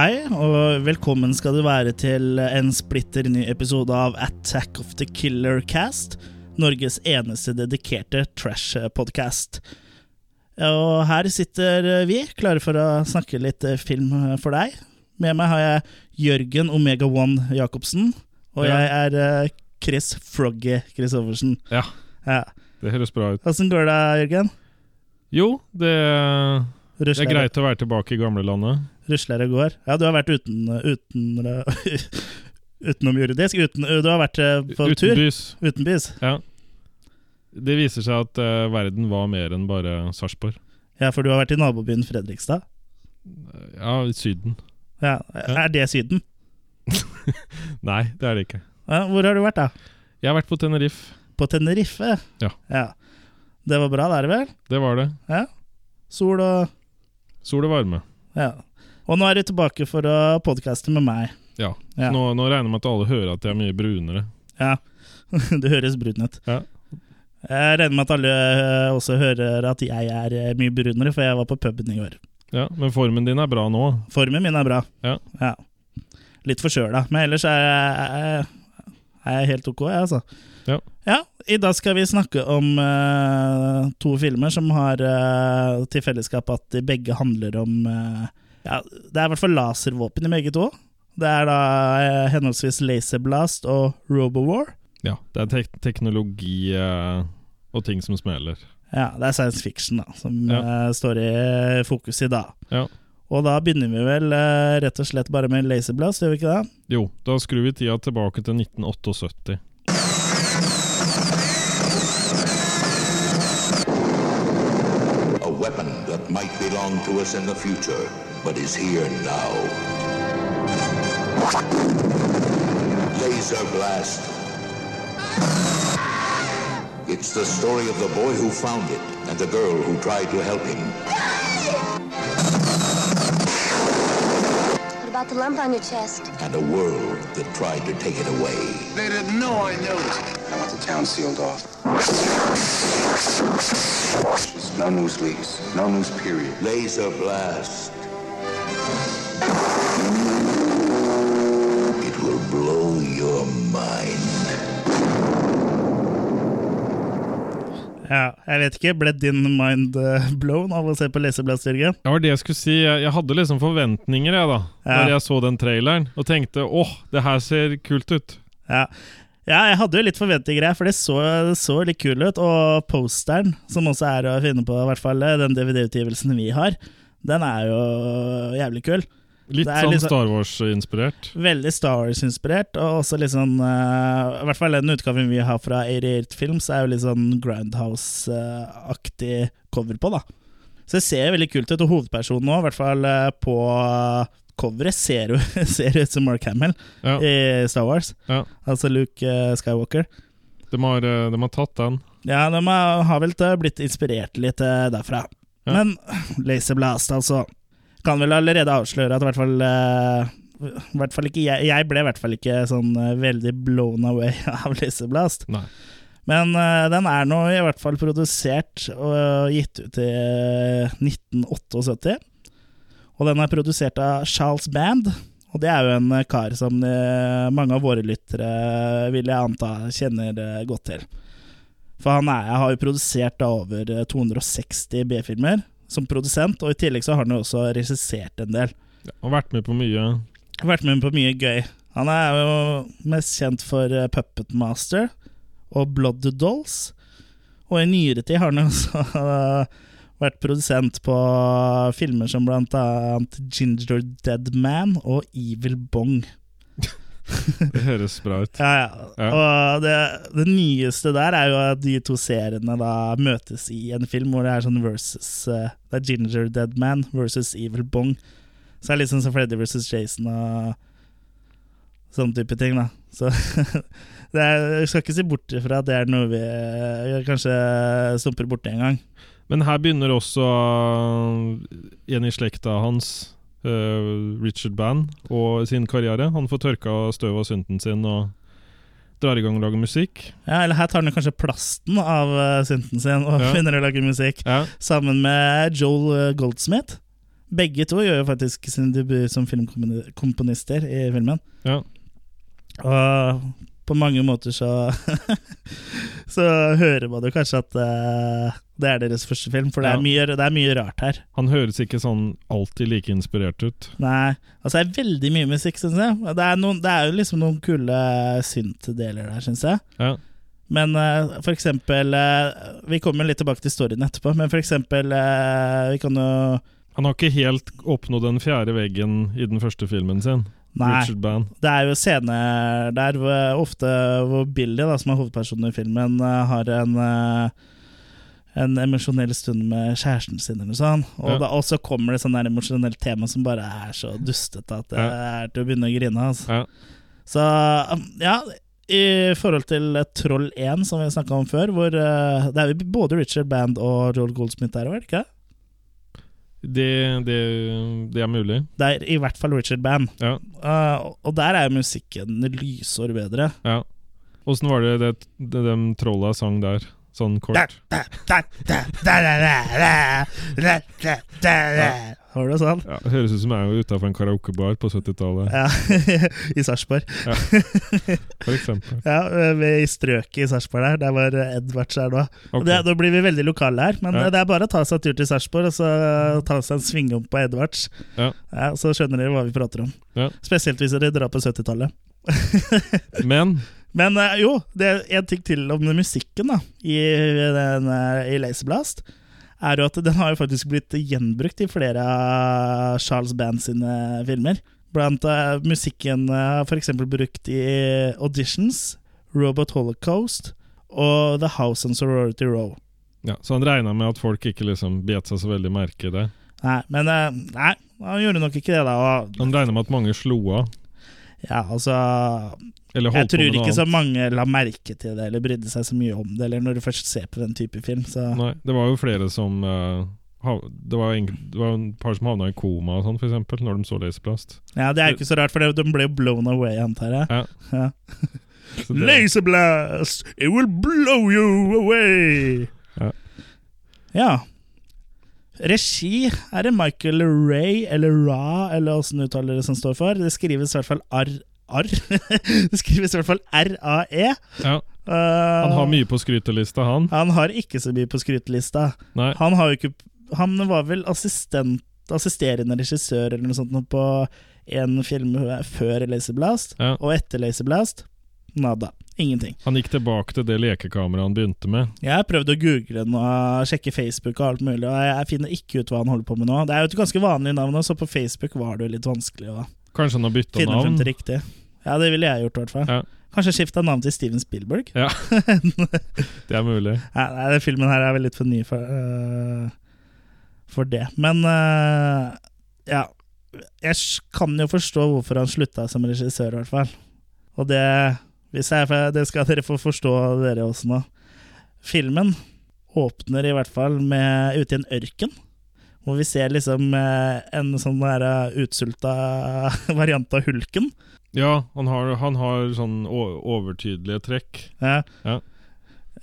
Hei, og velkommen skal du være til en splitter ny episode av Attack of the Killer Cast. Norges eneste dedikerte trash-podkast. Og her sitter vi, klare for å snakke litt film for deg. Med meg har jeg Jørgen Omega One Jacobsen, og Ja. jeg er eh, Chris Froggy Christoffersen. Ja, Ja. det høres bra ut. Åssen går det, Jørgen? Jo, det, det er greit å være tilbake i gamlelandet. Rusler og går. Ja, du har vært uten, uten utenomjordisk? Uten, du har vært på på tur? Utenbys. Utenbys? Ja. Det viser seg at uh, verden var mer enn bare Sarpsborg. Ja, for du har vært i nabobyen Fredrikstad? Ja, i Syden. Ja, Er det Syden? Nei, det er det ikke. Ja, hvor har du vært, da? Jeg har vært på Tenerife. På Tenerife? Ja. Det var bra der, vel? Det var det. Ja. Sol og Sol og varme. Ja. Og nå er du tilbake for å podkaste med meg. Ja. Ja. Nå, nå regner jeg med at alle hører at jeg er mye brunere. Ja. Du høres brun ut. Ja. Jeg regner med at alle eh, også hører at jeg er eh, mye brunere, for jeg var på puben i går. Ja, Men formen din er bra nå. Formen min er bra. Ja. Litt forkjøla, men ellers er jeg, er jeg helt ok, jeg, altså. Ja. I dag skal vi snakke om uh, to filmer som har uh, til fellesskap at de begge handler om uh, ja, Det er i hvert fall laservåpen i begge to. Det er da henholdsvis Laserblast og Robowar. Ja, Det er tek teknologi og ting som smeller. Ja, det er science fiction da, som Ja. står i fokus i dag. Ja. Og da begynner vi vel rett og slett bare med Laserblast, gjør vi ikke det? Jo, da skrur vi tida tilbake til 1978. Belong to us in the future, but is here now. Laser Blast. It's the story of the boy who found it and the girl who tried to help him. What about the lump on your chest? And a world that tried to take it away. They didn't know I noticed. I want the town sealed off. No news leaks. No news period. Laser Blast. It will blow your mind. Ja, jeg vet ikke, ble din mind eh, blown av å se på Laserblast, Jørgen? Det var det jeg skulle si. Jeg, jeg hadde liksom forventninger jeg da Ja. Når jeg så den traileren, og tenkte åh, det her ser kult ut. Ja. Ja, jeg hadde jo litt forventninger, jeg, for det så, så litt kul ut. Og posteren, som også er å finne på, i hvert fall eh, den DVD-utgivelsen vi har, den er jo jævlig kul. Litt sånn litt, Star Wars-inspirert. Veldig Star Wars-inspirert, og også litt sånn uh, I hvert fall den utgaven vi har fra 88 Films, er jo litt sånn Groundhouse-aktig cover på, da. Så det ser veldig kult ut, og hovedpersonen nå, i hvert fall eh, på coveret, ser ser ut som Mark Hamill Ja, i Star Wars. ja. Altså Luke eh, Skywalker. De, har, eh, de har tatt den. Ja, de har vel blitt inspirert litt eh, derfra. Ja. Men Blast altså Kan vel allerede avsløre at i hvert fall i hvert fall ikke jeg, jeg ble i hvert fall ikke sånn veldig blown away av Laserblast. Nei. Men uh, den er nå i hvert fall produsert og gitt ut i eh, 1978. Og den er produsert av Charles Band. Og det er jo en eh, kar som eh, mange av våre lyttere vil jeg anta kjenner eh, godt til. For han er, har jo produsert over eh, 260 B-filmer som produsent, og i tillegg så har han jo også regissert en del. Ja, og vært med på mye. Vært med på mye gøy. Han er jo mest kjent for eh, Puppet Master og Blood Dolls. Og i nyere tid har han jo også eh, vært produsent på filmer som blant annet Ginger Dead Man og Evil Bong. Det høres bra ut. Ja, ja. Ja. Og det, det nyeste der er jo at de to seriene da møtes i en film hvor det er sånn versus eh, Det er Ginger Dead Man versus Evil Bong. Så det er sånn som Freddy versus Jason og sånne type ting, da. Så det er, jeg skal ikke si bort ifra at det er noe vi eh, kanskje stumper borti en gang. Men her begynner også uh, en i slekta hans, uh, Richard Band, og sin karriere. Han får tørka støv av synten sin og drar i gang og lager musikk. Ja, Eller her tar han kanskje plasten av uh, synten sin og Ja. begynner å lage musikk. Ja, Sammen med Joel eh, Goldsmith. Begge to gjør jo faktisk sin debut som filmkomponister i filmen. Ja. Og på mange måter så Så hører man jo kanskje at uh, det er deres første film, for det, Ja. er mye, det er mye rart her. Han høres ikke sånn alltid like inspirert ut. Nei, altså det er veldig mye musikk, syns jeg. Det er, noen, det er jo liksom noen kule synt-deler der, syns jeg. Ja. Men uh, for eksempel uh, Vi kommer litt tilbake til storyen etterpå, men for eksempel Vi kan jo Han har ikke helt oppnådd den fjerde veggen i den første filmen sin. Nei. Richard Band. Det er jo scener der ofte hvor Billy, da, som er hovedpersonen i filmen, eh, har en eh, en emosjonell stund med kjæresten sin, eller noe sånt. Og, Ja. da, og så kommer det sånn emosjonelt tema som bare er så dustete at det Ja. er til å begynne å grine. Altså. Ja. Så um, ja, i forhold til Troll 1, som vi snakka om før, hvor uh, det er både Richard Band og Joel Goldsmith der, det ikke? Det, det, det er mulig. Det er i hvert fall Richard Band. Ja. Uh, og der er jo musikken lysår bedre. ja. Åssen var det, det, det de trolla sang der? Sånn kort? Har du det sånn? Ja, det høres ut som jeg er utafor en karaokebar på 70-tallet, Ja, i Sarpsborg. for eksempel. Ja, i strøket i Sarpsborg der. Der var Edvards her nå. Okay. Det, da blir vi veldig lokale her, men Ja. det er bare å ta seg en tur til Sarpsborg og så ta seg en svingom på Edvards. Ja. så skjønner dere hva vi prater om. Ja. Spesielt hvis dere drar på 70-tallet. Men Men eh, jo, det er en ting til om musikken da i, den, eh, i Laserblast. Er jo at den har jo faktisk blitt gjenbrukt i flere av Charles Band sine filmer. Blant uh, musikken uh, f.eks. brukt i Auditions, Robot Holocaust og The House and Sorority Row. ja, Så han regna med at folk ikke liksom bet seg så veldig merke i det. Nei, men eh, Nei, han gjorde nok ikke det, da. Han regna med at mange slo av. ja, altså Eller Jeg tror ikke så mange la merke til det eller brydde seg så mye om det, eller når du først ser på den type film. Så Nei, det var jo flere som uh, det, var en, det var en par som havna i koma og sånn, eksempel, når de så Laserblast. ja, det er jo ikke så rart, for de ble jo blown away, antar jeg. Ja. Ja. Laserblast, it will blow you away! Ja. Ja. Regi er det Michael Ray, eller Ra, eller åssen uttaler det som står for. Det skrives i hvert fall R. R. det skrives i hvert fall R-A-E. Ja, han har mye på skrytelista, han. Han har ikke så mye på skrytelista. Nei. Han har jo ikke Han var vel assistent assisterende regissør eller noe sånt på en film før Laserblast, Ja. og etter Laserblast nada. Ingenting. Han gikk tilbake til det lekekameraet han begynte med. Jeg har prøvd å google den og sjekke Facebook og alt mulig, og jeg finner ikke ut hva han holder på med nå. Det er jo et ganske vanlig navn, så på Facebook var det jo litt vanskelig å Kanskje han har bytta finne frem navn? til riktig. Ja, det ville jeg gjort, i hvert fall. Ja. Kanskje skifta navn til Steven Spielberg? Ja, det er mulig. Nei, nei, den filmen her er vel litt for ny for, uh, for det. Men uh, ja Jeg kan jo forstå hvorfor han slutta som regissør, i hvert fall. Og det, jeg, det skal dere få forstå, dere også nå. Filmen åpner i hvert fall med ute i en ørken. Hvor vi ser liksom øh, en sånn der øh, utsulta variant av hulken. Ja, han har, han har sånn overtydelige trekk. Ja. Ja.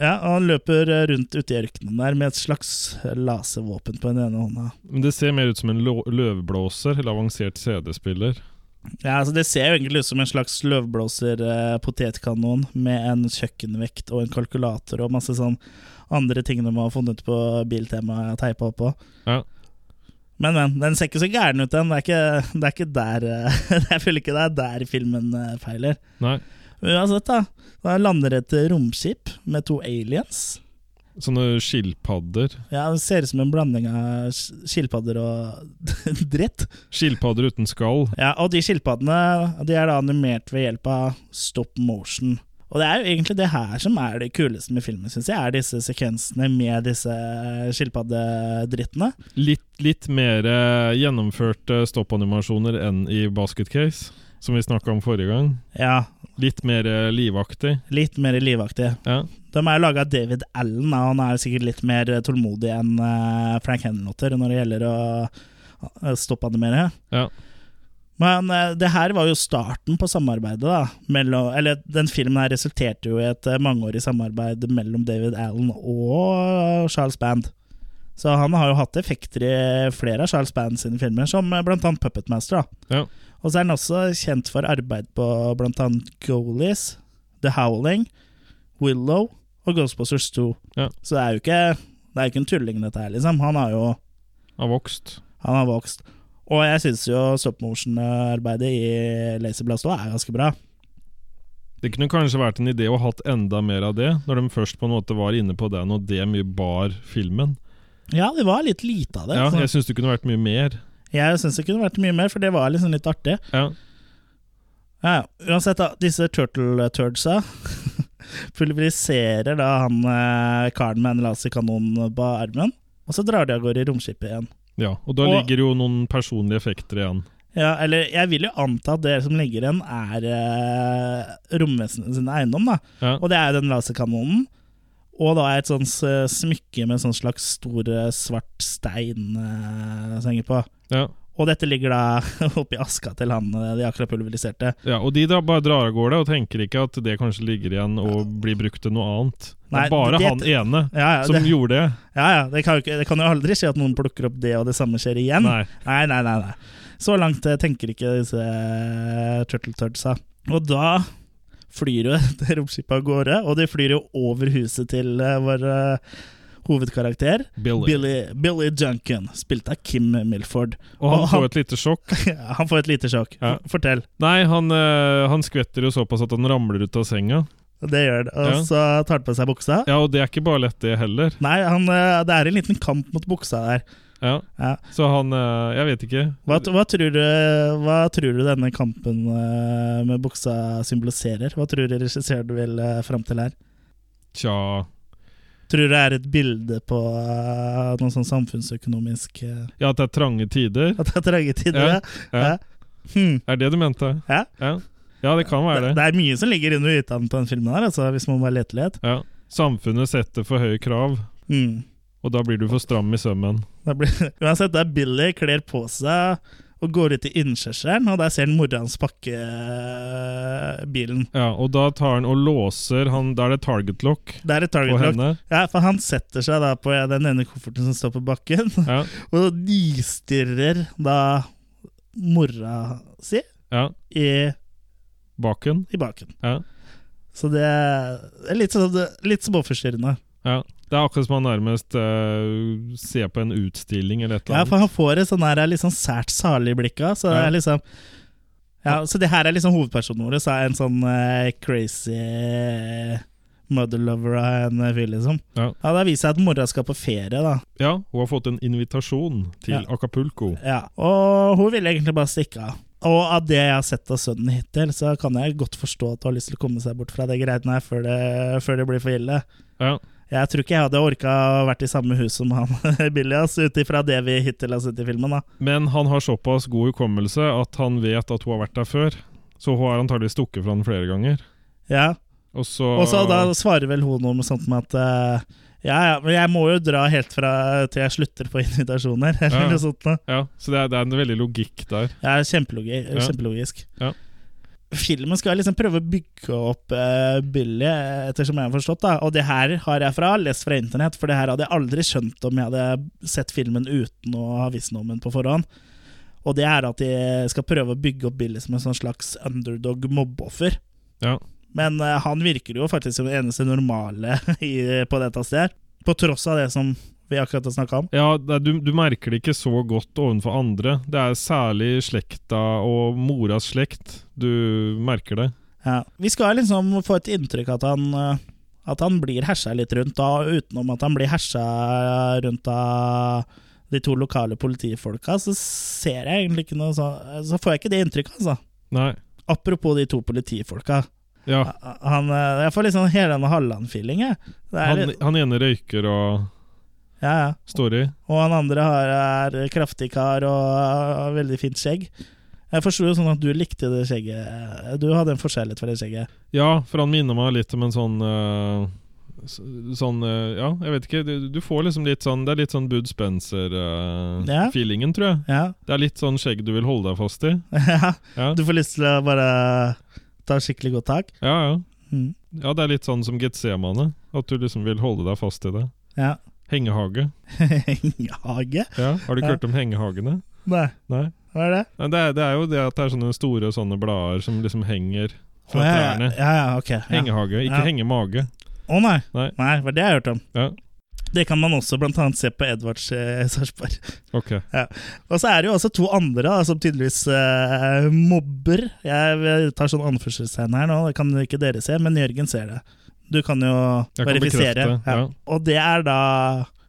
ja, og han løper rundt ute i ørkenen der med et slags laservåpen på den ene hånda. Men det ser mer ut som en løvblåser eller avansert CD-spiller. Ja, altså Det ser jo egentlig ut som en slags løvblåser-potetkanon med en kjøkkenvekt og en kalkulator og masse sånn andre ting de har funnet på Biltema og teipa oppå. Ja. Men, men. Den ser ikke så gæren ut, den. Det er ikke, det er ikke der eh, Jeg føler ikke det er der filmen eh, feiler. Nei, Uansett, da. Da lander et romskip med to aliens. Sånne skilpadder. Ja, Det ser ut som en blanding av skilpadder og dritt. Skilpadder uten skall. Ja, og de skilpaddene de er da animert ved hjelp av stop motion. Og det er jo egentlig det her som er det kuleste med filmen, syns jeg. Er disse sekvensene med disse skilpaddedrittene. Litt, litt mer eh, gjennomførte stoppanimasjoner enn i Basket Case, som vi snakka om forrige gang. Ja, Litt mer eh, livaktig. litt mer livaktig. Ja. De er laga av David Allen, og han er sikkert litt mer tålmodig enn eh, Frank Henlotter når det gjelder å stoppe animere. Ja. Men eh, det her var jo starten på samarbeidet. da mellom, Eller Den filmen her resulterte jo i et eh, mangeårig samarbeid mellom David Allen og Charles Band. Så han har jo hatt effekter i flere av Charles Band sine filmer, som eh, blant annet Puppetmaster. Da. Ja. Og så er han også kjent for arbeid på annet Goalies, The Howling, Willow og Ghostbusters 2. Ja. Så det er jo ikke, det er ikke en tulling, dette her, liksom. Han har jo Har vokst. han har vokst. Og jeg syns jo stop motion-arbeidet i Laserblast òg er ganske bra. Det kunne kanskje vært en idé å ha hatt enda mer av det, når de først på en måte var inne på den, og det mye bar filmen. Ja, det var litt lite av det. Ja, så. jeg syns det kunne vært mye mer. Jeg syns det kunne vært mye mer, for det var liksom litt artig. Ja. Ja. Uansett, da. Disse turtle turdsa pulveriserer da han eh, karen med en laserkanon på armen. Og så drar de av gårde i romskipet igjen. ja. Og da Og- ligger jo noen personlige effekter igjen. Ja, eller jeg vil jo anta at det som ligger igjen, er eh, romvesenet sin eiendom, da. Ja. Og det er den laserkanonen. Og da er et sånt smykke med sånn slags stor eh, svart stein eh, på. Ja. Og dette ligger da oppi aska til han eh, de akkurat pulveriserte. Ja, og de da bare drar av gårde og tenker ikke at det kanskje ligger igjen og blir brukt til noe annet. Det er bare det- han ene Ja, ja, som det, gjorde det. ja, ja det, kan jo ikke, det kan jo aldri skje at noen plukker opp det, og det samme skjer igjen. Nei. Nei, nei, nei, nei. Så langt eh, tenker ikke disse eh, Turtle Turdsa. Og da flyr jo dette romskipet av gårde, og de flyr jo over huset til vår hovedkarakter. Billy. Billy, Billy Duncan, spilt av Kim Milford. Og han Og får et lite sjokk. Han får et lite sjokk. Ja. Fortell. Nei, han, eh, han skvetter jo såpass at han ramler ut av senga. Det gjør det. Og Ja. så tar han på seg buksa. Ja, og det er ikke bare lett, det heller. Nei, han, eh, det er en liten kamp mot buksa der. Ja. Ja. Så han eh, Jeg vet ikke. Hva, hva, tror du, hva tror du denne kampen med buksa symboliserer? Hva tror du regissøren vil fram til her? Tja Tror du det er et bilde på uh, noe sånn samfunnsøkonomisk uh, Ja, at det er trange tider? At det er trange tider? Ja, Ja. ja. Hmm. Er det du mente? Ja. Ja, det kan være Det, det. det er mye som ligger under ytan på den filmen, her altså, hvis man bare leter litt. Ja. Samfunnet setter for høye krav, mm. og da blir du for stram i sømmen. Det blir, uansett, der Billy kler på seg og går ut i innkjørselen, og der ser han mora hans pakke eh, bilen. Ja, og da tar han og låser han, Da er det target lock Det er et på lock. henne. Ja, for han setter seg da på den ene kofferten som står på bakken, Ja, og nistirrer da mora si ja. i, Baken. i baken. Ja. Så det er litt, sånn, litt småforstyrrende. Ja. Det er akkurat som han nærmest uh, ser på en utstilling eller et eller annet. Ja, for han får et sånn her litt sånn sært salig blikk av, så Ja. liksom Ja, så det her er liksom hovedpersonen vår, så er en sånn uh, crazy mother lover av en fyr, liksom. Ja. Ja, Det viser jeg at mora skal på ferie, da. Ja, hun har fått en invitasjon til Ja. Acapulco. Ja, Og hun vil egentlig bare stikke av. Og av det jeg har sett av sønnen hittil, så kan jeg godt forstå at hun har lyst til å komme seg bort fra det greiene her før det, før det blir for ille. Ja. Jeg tror ikke jeg hadde orka å vært i samme hus som han Billias, ut ifra det vi hittil har sett i filmen. da Men han har såpass god hukommelse at han vet at hun har vært der før. Så hun har antagelig stukket fra den flere ganger. Ja, Og så Og så da svarer vel hun noe med sånt med at uh, ja, ja, men jeg må jo dra helt fra til jeg slutter på invitasjoner, eller Ja. noe sånt. Da. Ja, så det er, det er en veldig logikk der. Ja, kjempelogi kjempelogisk. Ja. Filmen skal liksom prøve å bygge opp uh, Billy, ettersom jeg har forstått. da Og det her har jeg fra lest fra internett, for det her hadde jeg aldri skjønt om jeg hadde sett filmen uten å ha visst noe om den på forhånd. Og det er at de skal prøve å bygge opp Billy som en sånn slags underdog mobbeoffer. Ja. Men uh, han virker jo faktisk som den eneste normale i, på dette stedet. På tross av det som vi akkurat har snakka om. Ja, er, du, du merker det ikke så godt overfor andre. Det er særlig slekta og moras slekt du merker det. Ja. Vi skal liksom få et inntrykk at han eh, At han blir hersa litt rundt, da, utenom at han blir hersa rundt av de to lokale politifolka, så ser jeg egentlig ikke noe sånn Så får jeg ikke det inntrykket, altså. Nei. Apropos de to politifolka. Ja, Han, eh, jeg får litt sånn Helene Halland-feeling, jeg. Det er han, litt, han ene røyker og ja, ja. Story. Og han andre har, er kraftig kar og veldig fint skjegg. Jeg forsto sånn at du likte det skjegget. Du hadde en forskjellighet for det skjegget. Ja, for han minner meg litt om en sånn uh, Sånn uh, Ja, jeg vet ikke. Du, du får liksom litt sånn Det er litt sånn Bud Spencer-feelingen, tror jeg. Ja. Det er litt sånn skjegg du vil holde deg fast i. ja. Ja, Du får lyst til å bare ta skikkelig godt tak. ja. ja. Mm. Ja, det er litt sånn som Getsemane. At du liksom vil holde deg fast i det. Ja. Hengehage. Hengehage? Ja, Har du ikke Ja. hørt om hengehagene? Nei, Nei? hva er det? Nei, det, er, det er jo det at det er sånne store sånne blader som liksom henger fra oh, ja, trærne. Ja, ja, okay, Hengehage, ikke Ja. hengemage. Å nei. Nei. nei, for det har hørt om. Ja, Det kan man også blant annet se på Edvards eh, Sarpsborg. ok. Og så er det jo også to andre da, som tydeligvis eh, mobber. Jeg tar sånn anførselstegn her nå, det kan ikke dere se, men Jørgen ser det. Du kan jo kan verifisere. bekrefte, ja. Og det er da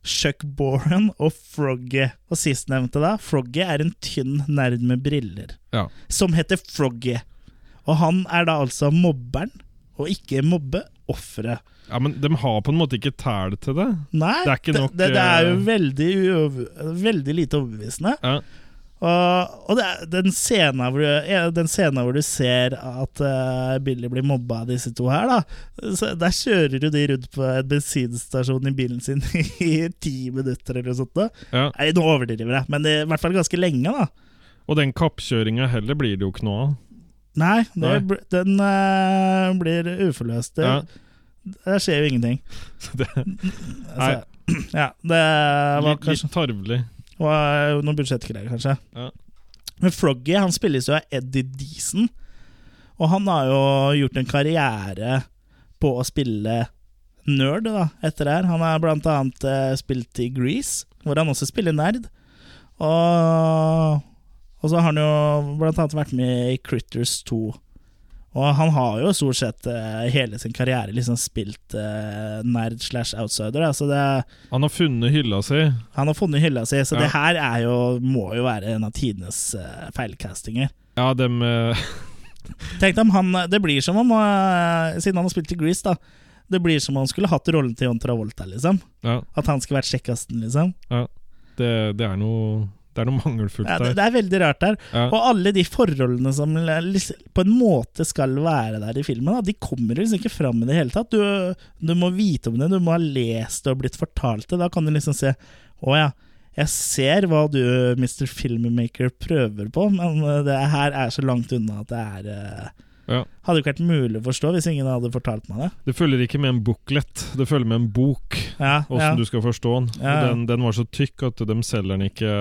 Chuck Boren og Froggy. Og sistnevnte, da. Froggy er en tynn nerd med briller. Ja. Som heter Froggy. Og han er da altså mobberen, og ikke mobbeofferet. ja, men de har på en måte ikke tæl til det. Nei, Det er nok, det, det er jo eh, veldig, veldig lite overbevisende. Ja. Og, og den scenen hvor du, den scenen hvor du ser at eh, Billy blir mobba av disse to her, da. Så der kjører jo de rundt på en bensinstasjon i bilen sin i ti minutter eller noe sånt. Da. Ja. Nei, nå overdriver jeg, men i hvert fall ganske lenge, da. Og den kappkjøringa heller blir det jo ikke noe av. Nei, det, Nei. den uh, blir uforløst. Det, Ja. Der skjer jo ingenting. Det Altså, ja, det var kanskje litt tarvelig. Var jo noen budsjettgreier, kanskje. Ja. Men Froggy han spilles jo av Eddie Deason, og han har jo gjort en karriere på å spille nerd da, etter det her. Han har blant annet eh, spilt i Grease, hvor han også spiller nerd. Og, og så har han jo blant annet vært med i Critters 2. Og han har jo stort sett uh, hele sin karriere liksom spilt uh, nerd slash outsider. Da. Det, Han har funnet hylla si. han har funnet hylla si, så Ja. det her er jo, må jo være en av tidenes uh, feilcastinger. Ja, dem Tenk deg om han Det blir som om, siden han har spilt i Grease, da Det blir som om han skulle hatt rollen til John Travolta, liksom. Ja, At han skulle vært kjekkasten, liksom. det, det er noe Det er noe mangelfullt Ja, det, det er veldig rart der. Ja. Og alle de forholdene som på en måte skal være der i filmen, da, de kommer liksom ikke fram i det hele tatt. Du, du må vite om det, du må ha lest det og blitt fortalt det. Da kan du liksom se Å ja, jeg ser hva du, Mr. Filmmaker, prøver på, men eh, det her er så langt unna at det er eh, Ja. Hadde ikke vært mulig å forstå hvis ingen hadde fortalt meg det. Det følger ikke med en booklet, det følger med en bok. Ja, Åssen ja. du skal forstå den. Ja, ja. Den, den var så tykk at de selger den ikke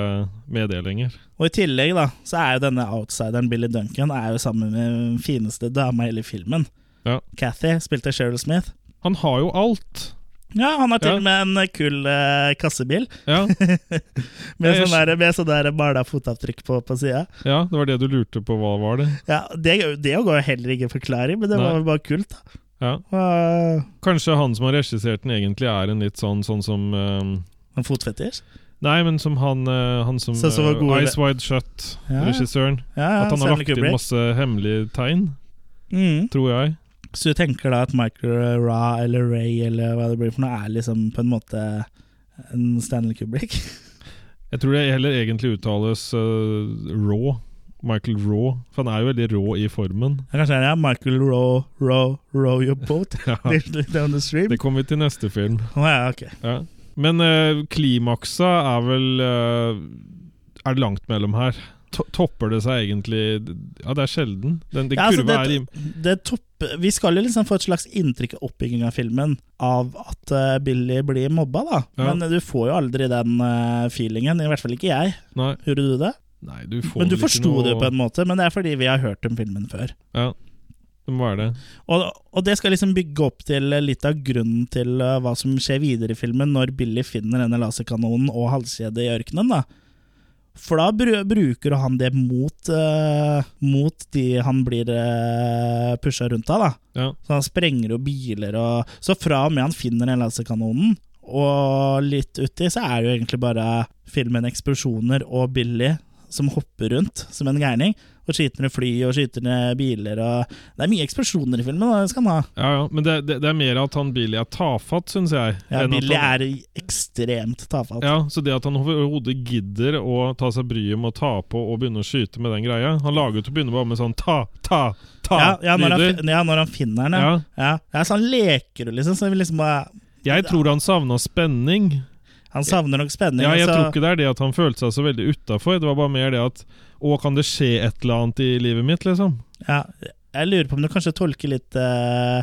med det lenger. Og i tillegg da, så er jo denne outsideren Billy Duncan er jo sammen med den fineste dama i hele filmen. Ja. spilte Cheryl Smith. Han har jo alt! Ja, han har til Ja. med en kul eh, kassebil Ja, med sånn der, med sånn der mala fotavtrykk på, på sida. ja, det var det du lurte på. Hva var det? Ja, det, det går jo heller ikke forklaring, men det Nei. var bare kult. da. Ja. Uh, Kanskje han som har regissert den, egentlig er en litt sånn, sånn som eh, en fotfetisj. Nei, men som han, eh, han som som uh, Ice Wide Shut-regissøren. Ja, At han har lagt inn masse hemmelige tegn, Mm. tror jeg. Så du tenker da at Michael Ra eller Ray eller hva det blir for noe, er liksom på en måte en Stanley Kubrick? Jeg tror det heller egentlig uttales uh, Raw. Michael Raw. For han er jo veldig rå i formen. Ja, Kanskje det er Michael Raw, Raw, row your boat Ja, down the stream? det kommer vi til neste film. Ja, ok. Ja. Men uh, klimaksa er vel uh, Er det langt mellom her? To topper det seg egentlig Ja, det er sjelden. Den, den Ja, altså, det, er det, topper, vi skal jo liksom få et slags inntrykk av oppbygging av filmen av at uh, Billy blir mobba, da. Ja. Men du får jo aldri den uh, feelingen. I hvert fall ikke jeg. Nei, Gjorde du det? nei du får Men du forsto noe- det jo på en måte, men det er fordi vi har hørt om filmen før. Ja, det må være det. Og, og det skal liksom bygge opp til litt av grunnen til uh, hva som skjer videre i filmen når Billy finner denne laserkanonen og halskjedet i ørkenen. da For da bruker han det mot, uh, mot de han blir uh, pusha rundt av. da Ja. Så han sprenger jo biler og Så fra og med han finner den laserkanonen, og litt uti, så er det jo egentlig bare filmen eksplosjoner og Billy som hopper rundt som en gærning. Og skyter ned fly og skyter ned biler og Det er mye eksplosjoner i filmen, Da, det skal han ha. Ja, ja, Men det, det, det er mer at han Billy er tafatt, syns jeg. Ja, Billy han, er ekstremt tafatt. Ja, Så det at han overhodet gidder å ta seg bryet med å ta på og begynne å skyte med den greia Han lager jo til å begynne bare med sånn ta, ta, ta Ja, ja, når han, lyder. ja, når han finner den, ja. Ja. ja. ja så han leker jo, liksom. Så vi liksom bare, Jeg tror han savna spenning. Han savner nok spenning. Ja, jeg så, tror ikke det er det at han følte seg så veldig utafor. Det var bare mer det at Å, kan det skje et eller annet i livet mitt, liksom? ja, jeg lurer på om du kanskje tolker litt uh,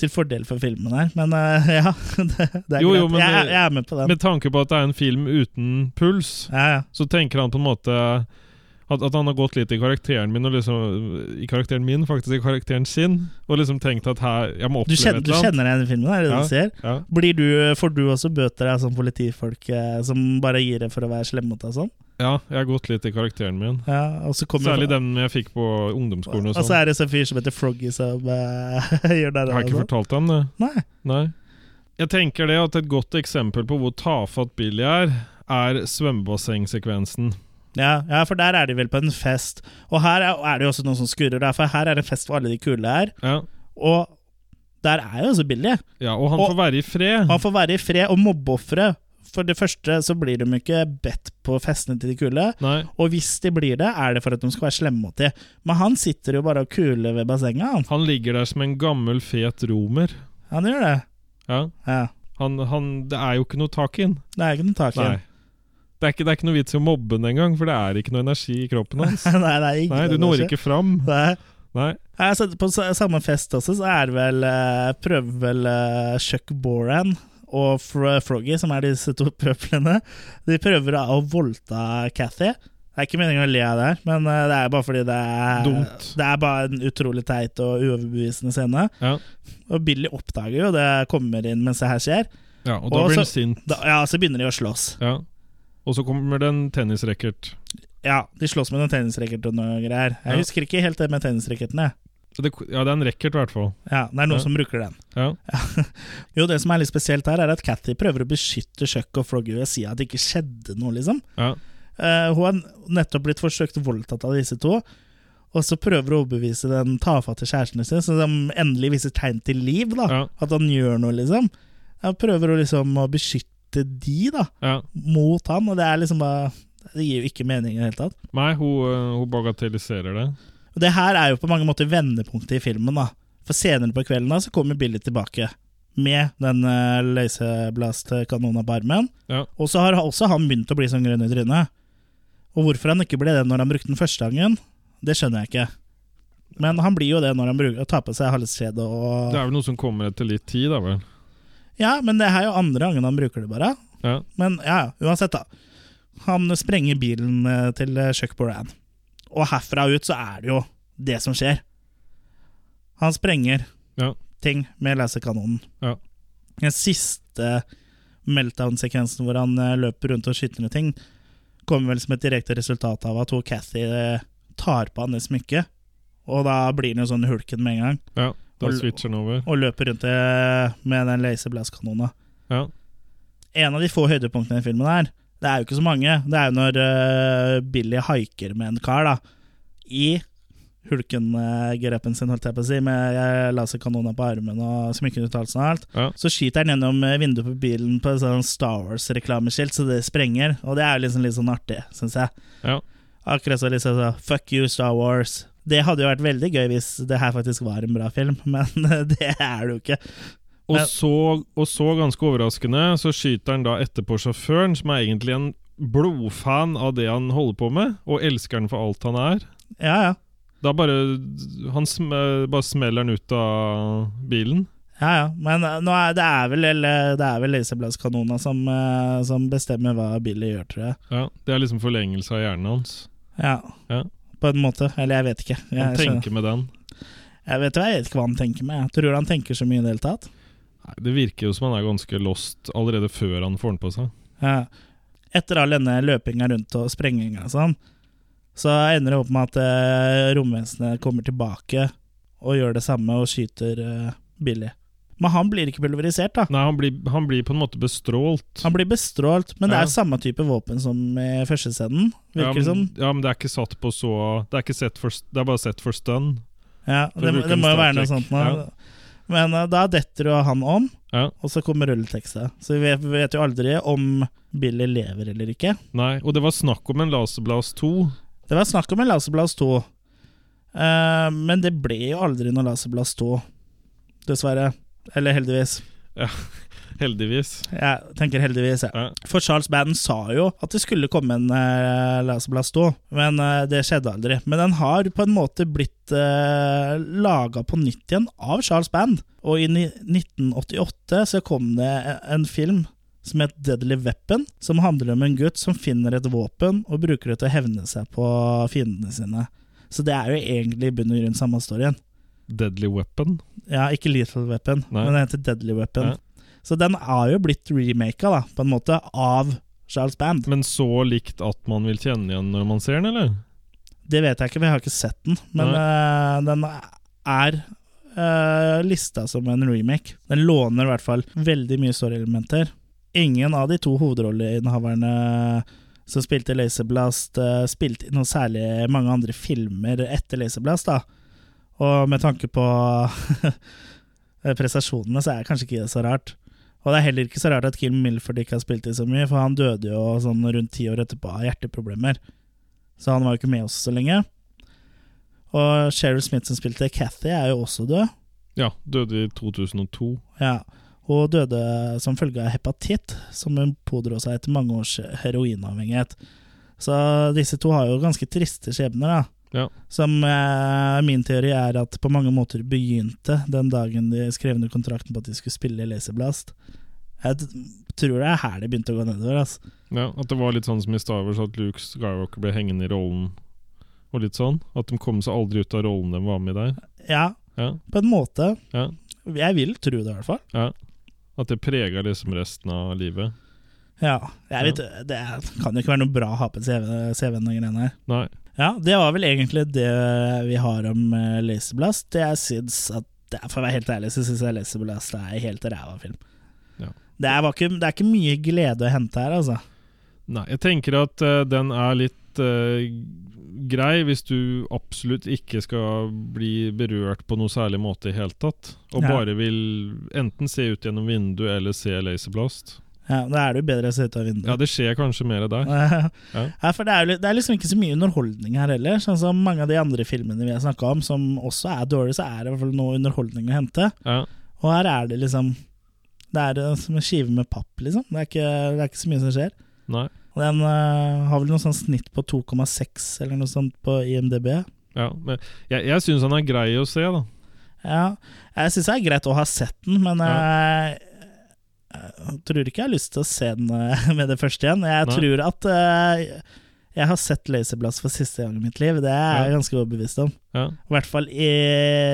til fordel for filmen her. Men uh, ja, det, det er Jo, greit. jo, men jeg, jeg er med på den. Med tanke på at det er en film uten puls, ja, ja. så tenker han på en måte at, at han har gått litt i karakteren min, og liksom I karakteren min, faktisk i karakteren sin, og liksom tenkt at her Jeg må oppleve kjenner, et eller annet. Du kjenner deg igjen i filmen? Er det Ja. du ser? Ja. Blir du, får du også bøter av sånn politifolk eh, som bare gir det for å være slemme mot deg? Sånn? ja, jeg har gått litt i karakteren min. Ja, Særlig den jeg fikk på ungdomsskolen. Og og så sånn. er det en fyr som heter Froggy som eh, gjør det. Jeg har ikke fortalt ham det. Nei. Nei. Jeg tenker det at et godt eksempel på hvor tafatt Billy er, er svømmebassengsekvensen. Ja, ja, for der er de vel på en fest. Og her er, er det jo også noen som skurrer, der, for her er det fest for alle de kule her. Ja. Og der er jo også Billy. ja, og han Og- får være i fred. Han får være i fred, og mobbeofre For det første så blir de ikke bedt på festene til de kule. Nei, Og hvis de blir det, er det for at de skal være slemme mot dem. Men han sitter jo bare og kuler ved bassenget, han. han ligger der som en gammel, fet romer. Han gjør det. Ja. Ja. Han, han, det er jo ikke noe tak i den. Det er ikke noe tak i Nei. Det er, ikke, det er ikke noe vits i å mobbe den engang, for det er ikke noe energi i kroppen hans. Nei, det er ingen Nei, du når ikke fram. Nei. Nei. Altså, på samme fest også, så er det vel eh, prøver vel eh, Chuck Boran og Froggy, som er disse to pøplene, de prøver å voldta Cathy. Det er ikke meningen å le av det, men eh, det er bare fordi det er Dumt. Det er bare en utrolig teit og uoverbevisende scene. Ja. Og Billy oppdager jo det kommer inn mens det her skjer. ja, og da Og blir han sint. Da, ja, så begynner de å slåss. Ja. Og så kommer det en tennisracket. Ja, de slåss med noen tennisracket og noe greier. Jeg Ja. husker ikke helt det med tennisracketene. Det, ja, det er en racket, i hvert fall. Ja, det er noen Ja. som bruker den. Ja. Jo, det som er litt spesielt her, er at Cathy prøver å beskytte Chuck og Froggy ved å si at det ikke skjedde noe, liksom. Ja. Eh, hun har nettopp blitt forsøkt voldtatt av disse to, og så prøver hun å overbevise den tafatte kjæresten sin, så de endelig viser tegn til liv, da. Ja. At han gjør noe, liksom. Jeg prøver å, liksom å beskytte de, da, ja. mot han, og det er liksom bare Det gir jo ikke mening i det hele tatt. Nei, hun, øh, hun bagatelliserer det. Og det her er jo på mange måter vendepunktet i filmen, da. For senere på kvelden da, så kommer Billy tilbake med den uh, laserblast-kanonen på armen. Ja. Og så har også han begynt å bli sånn grønn i trynet. Og hvorfor han ikke ble det når han brukte den første gangen, det skjønner jeg ikke. Men han blir jo det når han bruker, tar på seg halskjede og Det er vel noe som kommer etter litt tid, da vel. Ja, men det er jo andre gangen han bruker det, bare. Ja. Men ja, uansett, da. Han sprenger bilen eh, til eh, Chuck Boran. Og herfra ut så er det jo det som skjer. Han sprenger Ja. ting med laserkanonen. Ja. Den siste meltdown-sekvensen hvor han eh, løper rundt og skyter ned ting, kommer vel som et direkte resultat av at hun Cathy tar på han det smykket. Og da blir han jo sånn hulken med en gang, ja. Da Og- switcher den over. og løper rundt eh, med den laserblast-kanonen. Ja. En av de få høydepunktene i filmen her, det er jo ikke så mange, det er jo når uh, Billy haiker med en kar, da, i Hulken-gerepen sin, holdt jeg på å si, med uh, laserkanoner på armen og smykkeuttalelsen og alt. Ja. Så skyter han gjennom eh, vinduet på bilen på sånn Star Wars-reklameskilt, så det sprenger. Og det er jo liksom litt sånn artig, syns jeg. Ja. Akkurat så liksom så Fuck you, Star Wars. Det hadde jo vært veldig gøy hvis det her faktisk var en bra film, men det er det jo ikke. Og, så, og så, ganske overraskende, så skyter han da etterpå sjåføren, som er egentlig en blodfan av det han holder på med, og elsker han for alt han er. Ja, ja. Da bare Han sm bare smeller han ut av bilen. Ja, ja, men eh, er, det er vel, eller, det er vel laserbladskanona som, eh, som bestemmer hva Billy gjør, tror jeg. Ja, Det er liksom forlengelse av hjernen hans. Ja, Ja. På en måte. Eller jeg vet ikke. Jeg, Han tenker tenker med den. jeg vet jeg vet ikke hva han tenker med. Jeg tror han tenker så mye i det hele tatt. Nei, Det virker jo som han er ganske lost allerede før han får den på seg. Ja. Etter all denne løpinga rundt og sprenginga og sånn, så ender det opp med at eh, romvesenet kommer tilbake og gjør det samme og skyter eh, Billy. Men han blir ikke pulverisert, da. Nei, han blir, han blir på en måte bestrålt. Han blir bestrålt, men det Ja. er samme type våpen som i første scenen, ja, men, det som. ja, men det er ikke satt på så Det er sett for Det er bare sett for stun. Ja, For det, det må jo være noe sånt nå. Ja. Men uh, da detter jo han om, Ja. og så kommer rulleteksta. Så vi vet, vi vet jo aldri om Billy lever eller ikke. Nei, og det var snakk om en Laserblast 2. Det var snakk om en Laserblast 2, uh, men det ble jo aldri noe Laserblast 2, dessverre. Eller heldigvis. Ja, Heldigvis. Jeg tenker heldigvis, ja. Ja. For Charles Band sa jo at det skulle komme en uh, Laserblast 2, men uh, det skjedde aldri. Men den har på en måte blitt uh, laga på nytt igjen av Charles Band. Og i 1988 så kom det en film som het Deadly Weapon, som handler om en gutt som finner et våpen og bruker det til å hevne seg på fiendene sine. Så det er jo egentlig i bunn og grunn samme storyen. Deadly Weapon. Ja, ikke Lethal Weapon, Nei. men den heter Deadly Weapon. Ja. Så den er jo blitt remaka, da, på en måte, av Charles Band. Men så likt at man vil kjenne igjen når man ser den, eller? Det vet jeg ikke, for jeg har ikke sett den. Men uh, den er uh, lista som en remake. Den låner i hvert fall veldig mye storyelementer. Ingen av de to hovedrolleinnehaverne som spilte Laserblast, uh, spilte i noe særlig mange andre filmer etter Laserblast. da. Og med tanke på prestasjonene, så er det kanskje ikke det så rart. Og det er heller ikke så rart at Kim Milford ikke har spilt i så mye, for han døde jo sånn rundt ti år etterpå av hjerteproblemer. Så han var jo ikke med oss så lenge. Og Sheryl Smith som spilte Cathy, er jo også død. Ja, døde i 2002. Ja, og døde som følge av hepatitt, som hun pådro seg etter mange års heroinavhengighet. Så disse to har jo ganske triste skjebner, da. Ja. Som eh, min teori er at på mange måter begynte den dagen de skrev under kontrakten på at de skulle spille Laserblast. Jeg tror det er her det begynte å gå nedover. Altså. Ja, At det var litt sånn som i Star Wars, at Luke Skywalker ble hengende i rollen. Og litt sånn. At de kom seg aldri ut av rollen de var med i der. Ja, Ja, på en måte. ja, Jeg vil tro det, i hvert fall. ja. At det prega liksom resten av livet. Ja, jeg vet, Det kan jo ikke være noe bra å ha på CV-en, CV de greiene her. Nei. Ja, det var vel egentlig det vi har om uh, Laserblast. Jeg syns at For å være helt ærlig, så syns jeg Laserblast er helt ræva film. Ja. Det, er, var ikke, det er ikke mye glede å hente her, altså. Nei, jeg tenker at uh, den er litt uh, grei hvis du absolutt ikke skal bli berørt på noe særlig måte i hele tatt. Og Ja. bare vil enten se ut gjennom vinduet eller se Laserblast. Ja, Da er det jo bedre å se ut av vinduet. Ja, det skjer kanskje mer der. Ja. Ja, for det er, det er liksom ikke så mye underholdning her heller. Sånn som mange av de andre filmene vi har snakka om, som også er dårlige, så er det i hvert fall noe underholdning å hente. Ja. Og her er det liksom Det er eh, som en skive med papp, liksom. Det er ikke, det er ikke så mye som skjer. Nei. Og Den uh, har vel noe sånn snitt på 2,6 eller noe sånt på IMDb. Ja, men jeg, jeg syns han er grei å se, da. Ja, jeg syns det er greit å ha sett den, men Ja. eh, jeg tror ikke jeg har lyst til å se den eh, med det første igjen. Jeg Nei. tror at uh, jeg har sett Laserblast for siste gang i mitt liv. Det er jeg Ja. ganske overbevist om. Ja. I hvert fall i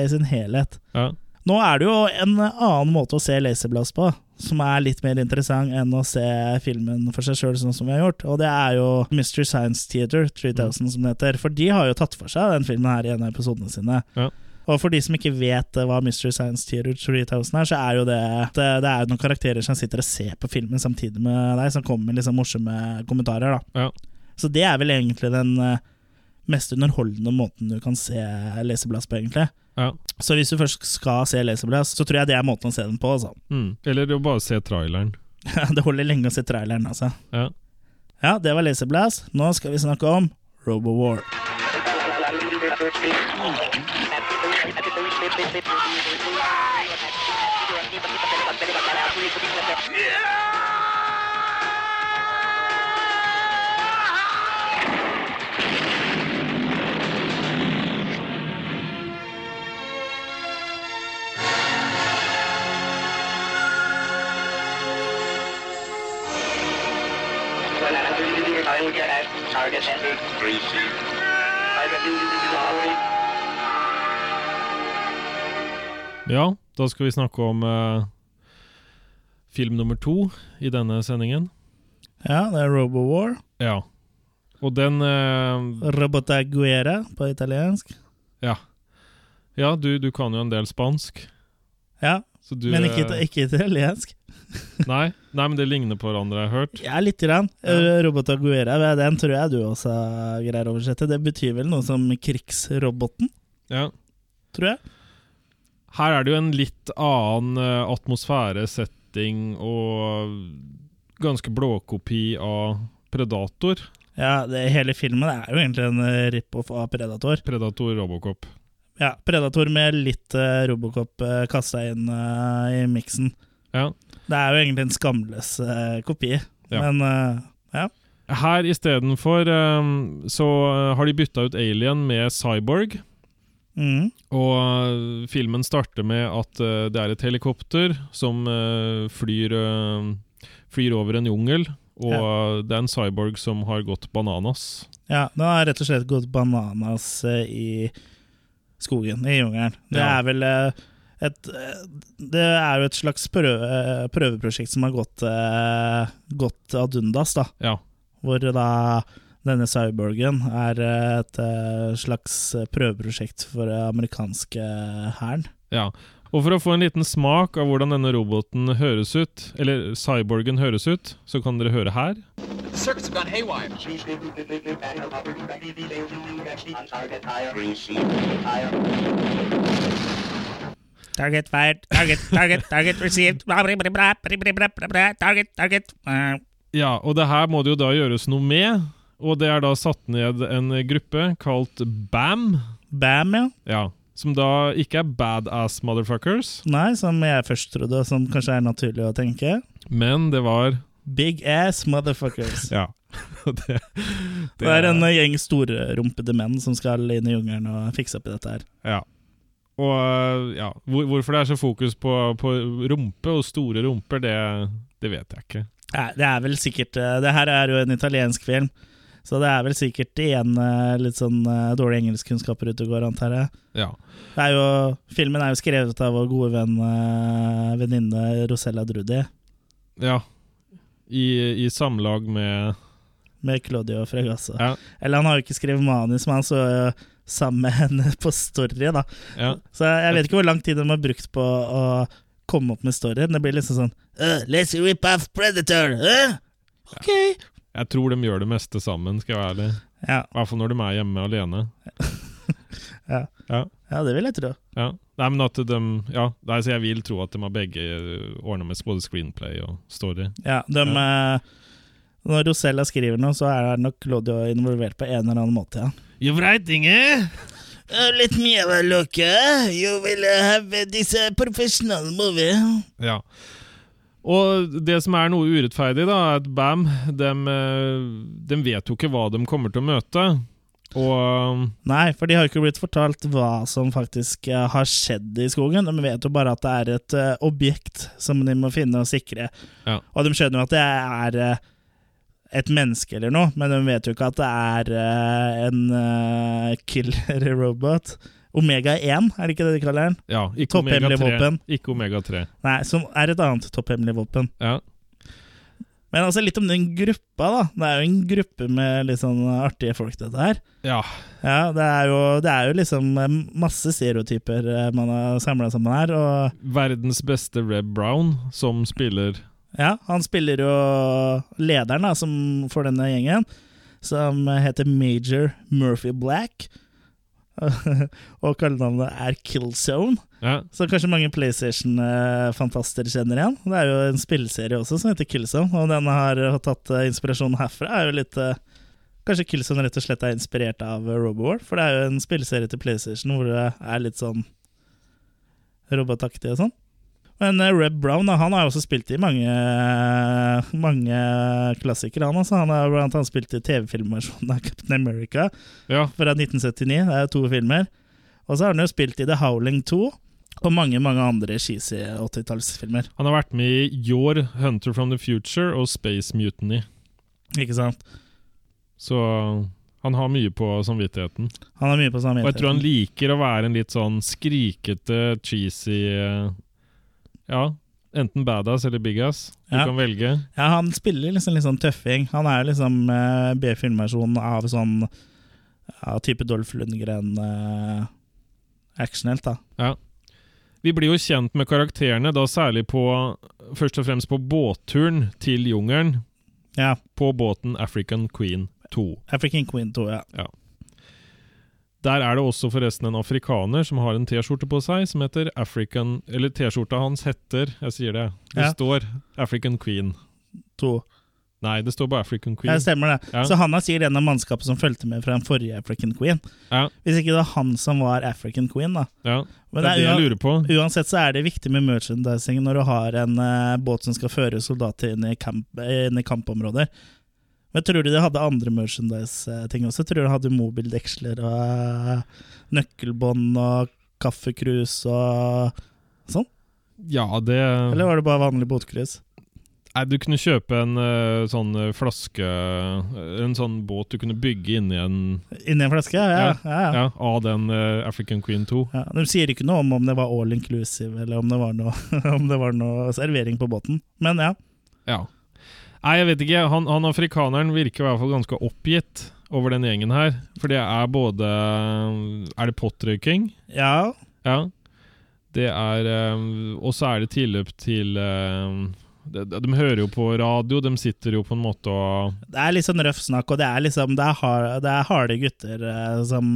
sin helhet. Ja. Nå er det jo en annen måte å se Laserblast på, som er litt mer interessant enn å se filmen for seg sjøl, sånn som vi har gjort. Og det er jo Mystery Science Theater 3000, som det heter. For de har jo tatt for seg den filmen her i en av episodene sine. Ja. Og for de som ikke vet eh, hva Mystery Science Theater 3000 er, så er jo det eh, det er noen karakterer som sitter og ser på filmen samtidig med deg, som kommer med liksom morsomme kommentarer. da Ja. Så det er vel egentlig den eh, mest underholdende måten du kan se Leseblass på, egentlig. Ja. Så hvis du først skal se Leseblass, så tror jeg det er måten å se den på. Altså. Mm. Eller å bare se traileren. det holder lenge å se traileren, altså. Ja. Ja, det var Leseblass. Nå skal vi snakke om Robowar. Target entry. Three, ja, da skal vi snakke om eh, film nummer to i denne sendingen. Ja, det er Robowar. Ja. Og den eh, Robotaguera på italiensk. Ja. Ja, du, du kan jo en del spansk. Ja, Så du, men ikke, eh, ikke italiensk. Nei, nei, men det ligner på hverandre, jeg har hørt. Ja, lite grann. Ja. Robotaguera, den tror jeg du også greier å oversette. Det betyr vel noe som krigsroboten, Ja. tror jeg. Her er det jo en litt annen eh, atmosfære, setting og ganske blåkopi av Predator. Ja, det, hele filmen er jo egentlig en eh, rip-off av Predator. Predator Robocop. Ja, Predator med litt uh, Robocop uh, kasta inn uh, i miksen. Ja. Det er jo egentlig en skamløs uh, kopi, Ja. men ja. Her istedenfor um, så har de bytta ut Alien med Cyborg. Mm. Og uh, filmen starter med at uh, det er et helikopter som uh, flyr, flyr over en jungel. Og uh, det er en cyborg som har gått bananas. ja. Den har rett og slett gått bananas eh, i skogen, i jungelen. Det Ja. er vel eh, et eh, Det er jo et slags prøve, prøveprosjekt som har gått, eh, gått ad undas, da. Ja. Hvor da denne cyborgen er et slags prøveprosjekt for den amerikanske hæren. Ja. Og for å få en liten smak av hvordan denne roboten høres ut, eller cyborgen høres ut, så kan dere høre her. Target fired. Target, target, target received. Target, target. Ja, og det her må det jo da gjøres noe med. Og det er da satt ned en gruppe kalt BAM. Bam, ja. Ja, Som da ikke er badass motherfuckers, Nei, som jeg først trodde, som kanskje er naturlig å tenke. men det var Big ass motherfuckers. Ja. det, det, Det er en eh, gjeng storrumpede menn som skal inn i jungelen og fikse opp i dette her. Ja. Og øh, ja, hvor, hvorfor det er så fokus på, på rumpe og store rumper, det, det vet jeg ikke. Nei, det er vel sikkert eh, Det her er jo en italiensk film, så det er vel sikkert igjen eh, litt sånn eh, dårlige engelskkunnskaper ute og går, antar jeg. Ja. Det er jo, filmen er jo skrevet av vår gode venn eh, venninne Rosella Drudi, ja. I, I samlag med med Claudio Fregasso. Ja. Eller han har jo ikke skrevet manus, men han så sammen med henne på story, da. ja. Så jeg vet ikke hvor lang tid de har brukt på å komme opp med storyen. Det blir liksom sånn «Uh, Let's rip off Predator! Uh? Ok! Jeg tror de gjør det meste sammen, skal jeg være ærlig. Ja, I hvert fall når de er hjemme alene. ja. Ja. ja, det vil jeg tro. Ja. Nei, men at de Ja, nei, så jeg vil tro at de har begge ordna med både screenplay og story. Ja, de, eh, Når Rosella skriver noe, så er nok Claudio involvert på en eller annen måte. ja. You right, Inge! Let me have a look. You will have this professional movie. Ja. Og det som er noe urettferdig, da, er at BAM de, de vet jo ikke hva de kommer til å møte. Og Nei, for de har ikke blitt fortalt hva som faktisk eh, har skjedd i skogen. De vet jo bare at det er et uh, objekt som de må finne og sikre. Ja. Og de skjønner jo at det er uh, et menneske eller noe, men de vet jo ikke at det er uh, en eh, killer robot. Omega 1, er det ikke det de kaller den? ja, ikke Topphemmelig Omega 3. våpen. Ikke Omega 3. Nei, som er et annet topphemmelig våpen. Ja. Men altså litt om den gruppa, da. Det er jo en gruppe med litt sånn artige folk, dette her. ja. Ja, det er jo, det er jo liksom eh, masse stereotyper eh, man har samla sammen her. Og Verdens beste Reb Brown, som spiller ja, han spiller jo lederen da, som for denne gjengen, som heter Major Murphy Black. og kallenavnet er Killzone, Ja, som kanskje mange PlayStation-fantaster kjenner igjen. Det er jo en spillserie også som heter Killzone, og den har tatt inspirasjonen herfra. er jo litt... eh, Kanskje Killzone rett og slett er inspirert av eh, Robowar, for det er jo en spillserie til PlayStation hvor det er litt sånn robotaktig og sånn. Men eh, Reb Brown han har jo også spilt i mange, mange klassikere. Han, altså. han har blant annet spilt i TV-filmversjonen av Captain America ja, fra 1979. Det er to filmer. Og så har han jo spilt i The Howling 2 og mange mange andre cheesy 80-tallsfilmer. Han har vært med i Your Hunter from the Future og Space Mutiny. Ikke sant? Så han har mye på samvittigheten. Han har mye på samvittigheten. Og jeg tror han liker å være en litt sånn skrikete, cheesy eh, Ja, enten badass eller bigass. Du Ja. kan velge. Ja, han spiller liksom litt sånn tøffing. Han er liksom eh, B-filmversjonen av sånn ja, type Dolph Lundgren eh, da. Ja. Vi blir jo kjent med karakterene, da særlig på Først og fremst på båtturen til jungelen. Ja. På båten African Queen 2. African Queen 2, ja. ja. Der er det også forresten en afrikaner som har en T-skjorte på seg som heter African Eller T-skjorta hans heter Jeg sier det. Det Ja. står African Queen. To. Nei, det står bare African Queen. Ja, det stemmer det. Ja. Så han er sikkert en av mannskapet som fulgte med fra den forrige African Queen. Ja, Hvis ikke det var han som var African Queen, da. ja. Men det er det jeg lurer på. Uansett så er det viktig med merchandising når du har en uh, båt som skal føre soldater inn i, kamp, inn i kampområder. Men tror du de hadde andre merchandise-ting også? Tror du de hadde mobildeksler og eh, nøkkelbånd og kaffekrus og sånn? Ja, det Eller var det bare vanlig båtkrus? Nei, du kunne kjøpe en eh, sånn eh, flaske En sånn båt du kunne bygge inni en Inni en flaske? Ja, ja. ja, ja. Av den African Queen 2. Ja, de sier ikke noe om om det var all inclusive, eller om det var noe, om det var noe servering på båten. Men ja. Ja. Nei, jeg vet ikke. Han, han afrikaneren virker i hvert fall ganske oppgitt over den gjengen her. For det er både Er det pottrøyking? Ja, Ja. Det er eh, Og så er det tilløp til eh, de, de hører jo på radio, de sitter jo på en måte og det er litt sånn røff snakk, og det er liksom Det er, hard, det er harde gutter eh, som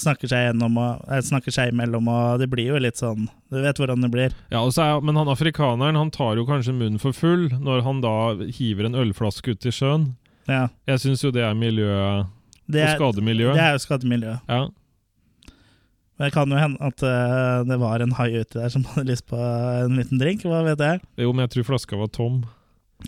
snakker seg gjennom og eh, snakker seg imellom, og det blir jo litt sånn Du vet hvordan det blir. Ja, er, Men han afrikaneren han tar jo kanskje munnen for full når han da hiver en ølflaske ut i sjøen. Ja. Jeg syns jo det er miljøet Det er, skademiljøet. det er jo skademiljøet. Ja. Men det kan jo hende at eh, det var en hai uti der som hadde lyst på en liten drink, hva vet jeg. Jo, men jeg tror flaska var tom.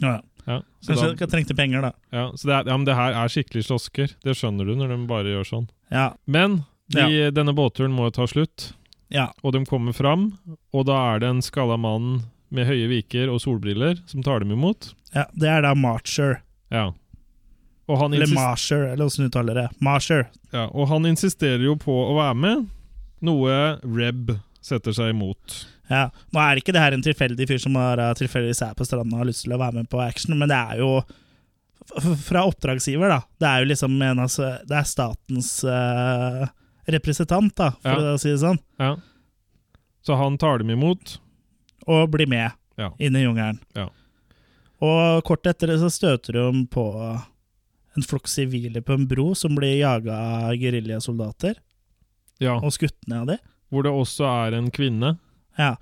Ja. Ja, så, Kanskje da, trengte penger, da. ja, så det, er, ja, men det her er skikkelig slåsker. Det skjønner du når de bare gjør sånn. Ja. Men de, denne båtturen må jo ta slutt, ja. og de kommer fram. Og da er det en skalla mann med høye viker og solbriller som tar dem imot. ja. Det er da Marcher. Ja. Og han, Eller Marcher, eller åssen uttaler det. Marsher. ja, og han insisterer jo på å være med, noe Reb setter seg imot. Ja, Nå er ikke det her en tilfeldig fyr som har tilfeldigvis er på stranda og har lyst til å være med på action, men det er jo fra oppdragsgiver, da. Det er jo liksom en av, altså, Det er statens eh, representant, da, for Ja. å si det sånn. Ja. Så han tar dem imot. Og blir med Ja. inn i jungelen. Ja. Og kort etter det så støter de på en flokk sivile på en bro som blir jaga av geriljasoldater, Ja. og skutt ned av de. Hvor det også er en kvinne. Ja.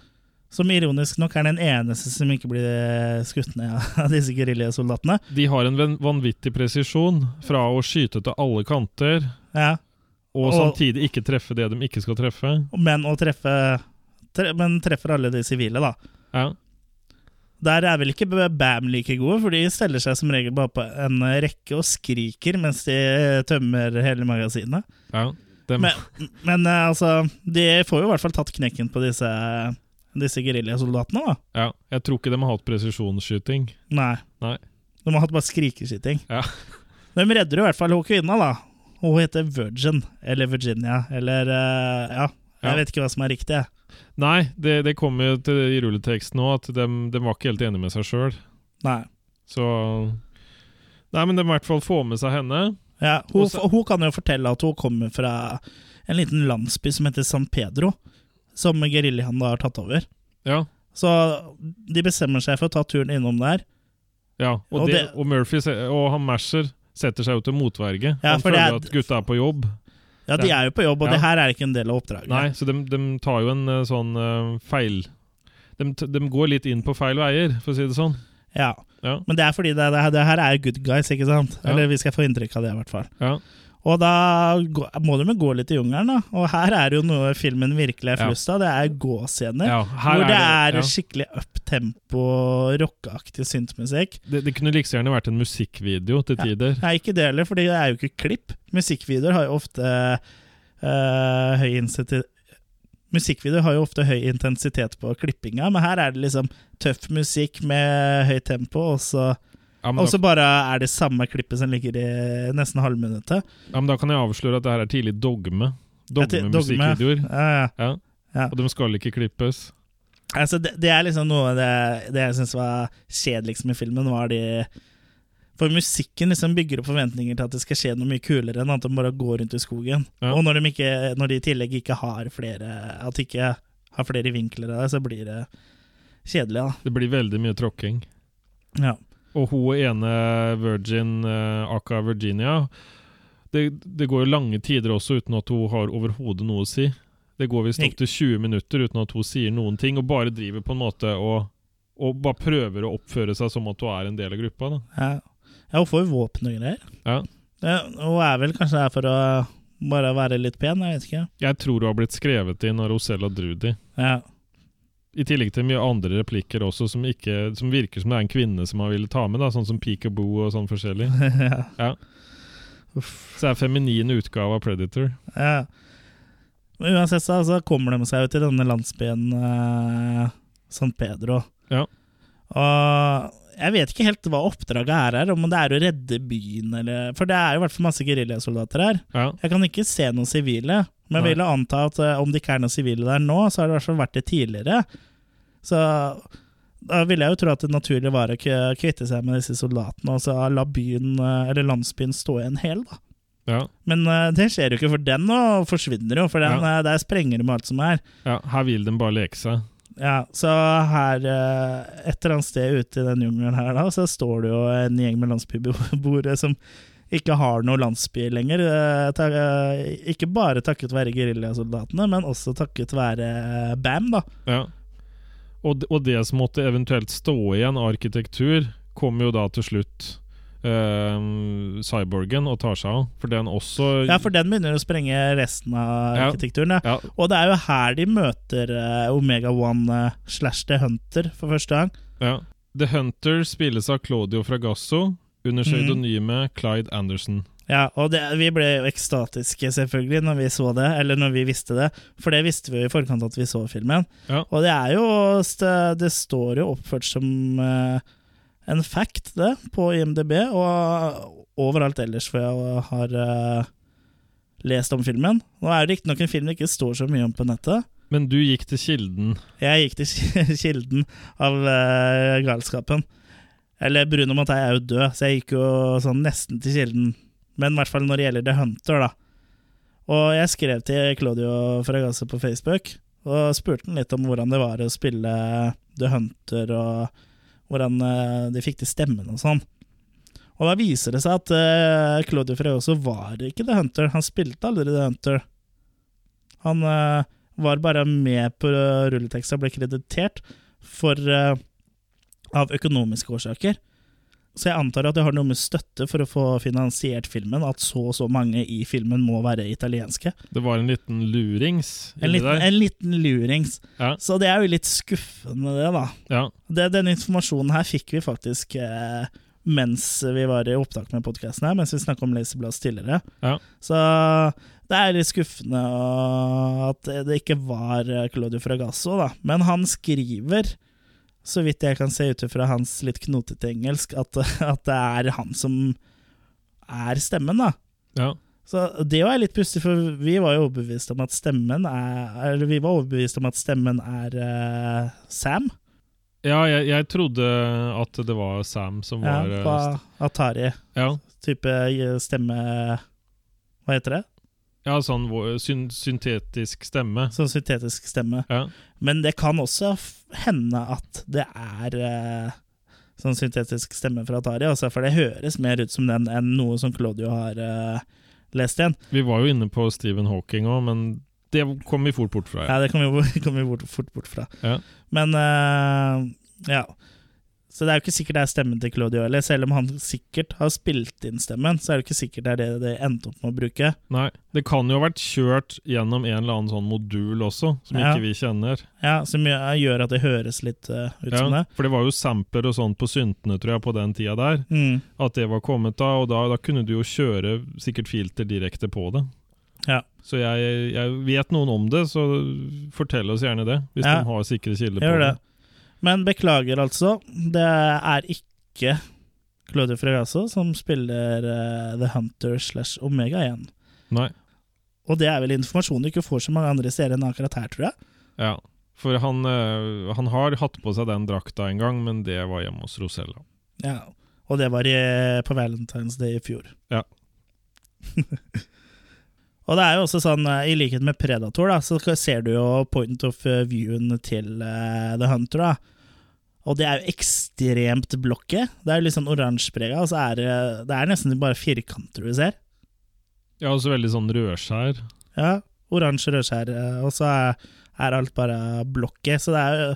Som ironisk nok er den eneste som ikke blir skutt ned av disse geriljasoldatene. De har en vanvittig presisjon fra å skyte til alle kanter, Ja. Og Og- samtidig ikke treffe det de ikke skal treffe. Men å treffe tre, Men treffer alle de sivile, da. Ja. Der er vel ikke BAM like gode, for de steller seg som regel bare på en rekke og skriker mens de tømmer hele magasinet. ja. Men, men eh, altså, de får jo i hvert fall tatt knekken på disse, disse geriljasoldatene, da. ja. Jeg tror ikke de har hatt presisjonsskyting. Nei. Nei. De har hatt bare skrikeskyting. Ja. De redder i hvert fall hun kvinna, da. Hun heter Virgin, eller Virginia, eller eh, Ja, jeg Ja. vet ikke hva som er riktig. Nei, det, det kommer jo til i rulleteksten nå at de, de var ikke helt enige med seg sjøl. Nei. Så Nei, men de i hvert fall få med seg henne. Ja, hun, hun kan jo fortelle at hun kommer fra en liten landsby som heter San Pedro, som geriljaen har tatt over. Ja. Så de bestemmer seg for å ta turen innom der. ja. Og, Og det, det- og Murphy og han Masher setter seg jo til motverge. Ja, han føler er- at gutta er på jobb. Ja, de er jo på jobb, og Ja. det her er ikke en del av oppdraget. Nei, så de, de tar jo en eh, sånn uh, feil de, de går litt inn på feil veier, for å si det sånn. Ja. Ja. Men det er fordi det, det, det her er good guys, ikke sant? Eller vi skal få inntrykk av det, i hvert fall. Ja. Og da må de gå litt i jungelen, da. Og her er jo noe filmen virkelig er flust av. Det er gåscener. Ja, hvor det er, ja. skikkelig up-tempo, rockeaktig syntmusikk. det, det kunne like gjerne vært en musikkvideo til tider. Nei, ikke det heller, for det er jo ikke klipp. Musikkvideoer har jo ofte øh, høy intensitet Musikkvideoer har jo ofte høy intensitet på klippinga, men her er det liksom tøff musikk med høyt tempo, og så, Ja, og så da, bare er det samme klippet som ligger i nesten halvminuttet. ja, men da kan jeg avsløre at det her er tidlig dogme. Dogme-musikkvideoer. Ja, ja. Ja. Ja. Og de skal ikke klippes. Altså, det, det er liksom noe det, det jeg syns var kjedeligst med filmen, var de For musikken liksom bygger opp forventninger til at det skal skje noe mye kulere enn at de bare går rundt i skogen. Ja. Og når de, ikke, når de i tillegg ikke har flere At de ikke har flere vinkler av det, så blir det kjedelig, Det blir veldig mye tråkking. Ja. Og hun ene Virgin, uh, Aka Virginia det, det går jo lange tider også uten at hun har overhodet noe å si. Det går visst opptil 20 minutter uten at hun sier noen ting, og bare driver på en måte og, og bare prøver å oppføre seg som at hun er en del av gruppa. Ja, ja hun får jo våpen og greier. Ja. Ja, hun er vel kanskje her for å bare være litt pen, jeg vet ikke. Jeg tror hun har blitt skrevet inn av Rosella Drudi. Ja, I tillegg til mye andre replikker også, som, ikke, som virker som det er en kvinne som han ville ta med. da, Sånn som Peekaboo og sånn forskjellig. ja. Ja. Så det er en feminin utgave av Predator. ja. Men uansett så, altså, kommer de seg jo til denne landsbyen eh, San Pedro. Ja. Og jeg vet ikke helt hva oppdraget her er, om det er å redde byen eller For det er jo i hvert fall masse geriljasoldater her. Ja. Jeg kan ikke se noen sivile, men jeg vil anta at eh, om det ikke er noen sivile der nå, så har det i hvert fall vært det tidligere. Så da ville jeg jo tro at det naturlige var å kvitte seg med disse soldatene og så la byen, eh, eller landsbyen stå igjen hel, da. Ja. Men eh, det skjer jo ikke, for den nå forsvinner jo, for den, Ja. eh, der sprenger de alt som er. ja, her vil de bare leke seg. Ja, Så her, et eller annet sted ute i den jungelen her, da, så står det jo en gjeng med landsbyboere som ikke har noe landsby lenger. Ikke bare takket være geriljasoldatene, men også takket være BAM, da. Ja. Og, og det som måtte eventuelt stå igjen av arkitektur, kommer jo da til slutt eh, Cyborgen og tar seg av. For den også Ja, for den begynner å sprenge resten av Ja. arkitekturen. Ja. Ja, Og det er jo her de møter eh, Omega One eh, slash The Hunter for første gang. ja. The Hunter spilles av Claudio Fragasso under pseudonymet mm. Clyde Anderson. Ja, og det, vi ble jo ekstatiske selvfølgelig når vi så det, eller når vi visste det, for det visste vi jo i forkant at vi så filmen. Ja. Og det er jo Det står jo oppført som eh, en fact, det, på IMDb, og overalt ellers hvor jeg har eh, lest om filmen. Nå er det riktignok en film det ikke står så mye om på nettet. Men du gikk til kilden. Jeg gikk til kilden av eh, galskapen. Eller Bruno Mattei er jo død, så jeg gikk jo sånn nesten til kilden. Men i hvert fall når det gjelder The Hunter, da. Og jeg skrev til Claudio Fragasso på Facebook og spurte han litt om hvordan det var å spille The Hunter, og hvordan eh, de fikk til stemmen og sånn. Og da viser det seg at eh, Claudio Fragasso var ikke The Hunter. Han spilte aldri The Hunter. Han eh, var bare med på rulleteksten og ble kreditert for av økonomiske årsaker. Så jeg antar at det har noe med støtte for å få finansiert filmen, at så og så mange i filmen må være italienske. Det var en liten lurings En liten, en liten lurings. Ja. Så det er jo litt skuffende, det, da. Ja. Det, den informasjonen her fikk vi faktisk eh, mens vi var i opptak med podkasten her, mens vi snakka om Laserblast tidligere. Ja. Så det er litt skuffende at det ikke var Claudio Fragasso, da. Men han skriver, så vidt jeg kan se ut fra hans litt knotete engelsk, at, at det er han som er stemmen, da. ja. Så det var litt pussig, for vi var jo overbevist om at stemmen er Eller vi var overbevist om at stemmen er uh, Sam. Ja, jeg, jeg trodde at det var Sam som Ja, var Ja, på Atari. ja. Type eh, stemme Hva heter det? Ja, sånn syn syntetisk stemme. Sånn syntetisk stemme. Ja. Men det kan også hende at det er uh, sånn syntetisk stemme fra Atari, også, for det høres mer ut som den enn noe som Claudio har uh, lest igjen. Vi var jo inne på Stephen Hawking òg, men det kom vi fort bort fra. Ja, det kom vi, kom vi fort, fort bort fra. Ja. Men uh, ja. Så det er jo ikke sikkert det er stemmen til Claudio heller. Selv om han sikkert har spilt inn stemmen, så er det ikke sikkert det er det det endte opp med å bruke. Nei, det kan jo ha vært kjørt gjennom en eller annen sånn modul også, som Ja. ikke vi kjenner. Ja, Som gjør gjør at det høres litt uh, ut som Ja, det. for det var jo sampler og sånn på syntene, tror jeg, på den tida der. Mm. At det var kommet da, og da, da kunne du jo kjøre sikkert filter direkte på det. Ja. Så jeg, jeg vet noen om det, så fortell oss gjerne det, hvis Ja. de har sikre kilder på det. det. Men beklager, altså. Det er ikke Claudio Fregasso som spiller uh, The Hunter slash Omega igjen. Nei. Og det er vel informasjon du ikke får så mange andre steder enn akkurat her, tror jeg. Ja. For han, uh, han har hatt på seg den drakta en gang, men det var hjemme hos Rosella. Ja. Og det var i, på Valentine's Day i fjor. Ja. og det er jo også sånn, eh, i likhet med Predator, da, så ser du jo point of viewen til uh, The Hunter. da. Og det er jo ekstremt blokket. Det er jo litt sånn oransjeprega, og så er det, det er nesten bare firkanter du ser. Ja, og så veldig sånn rødskjær. Ja, oransje rødskjær, eh, og så er, er alt bare blokket. Så det er jo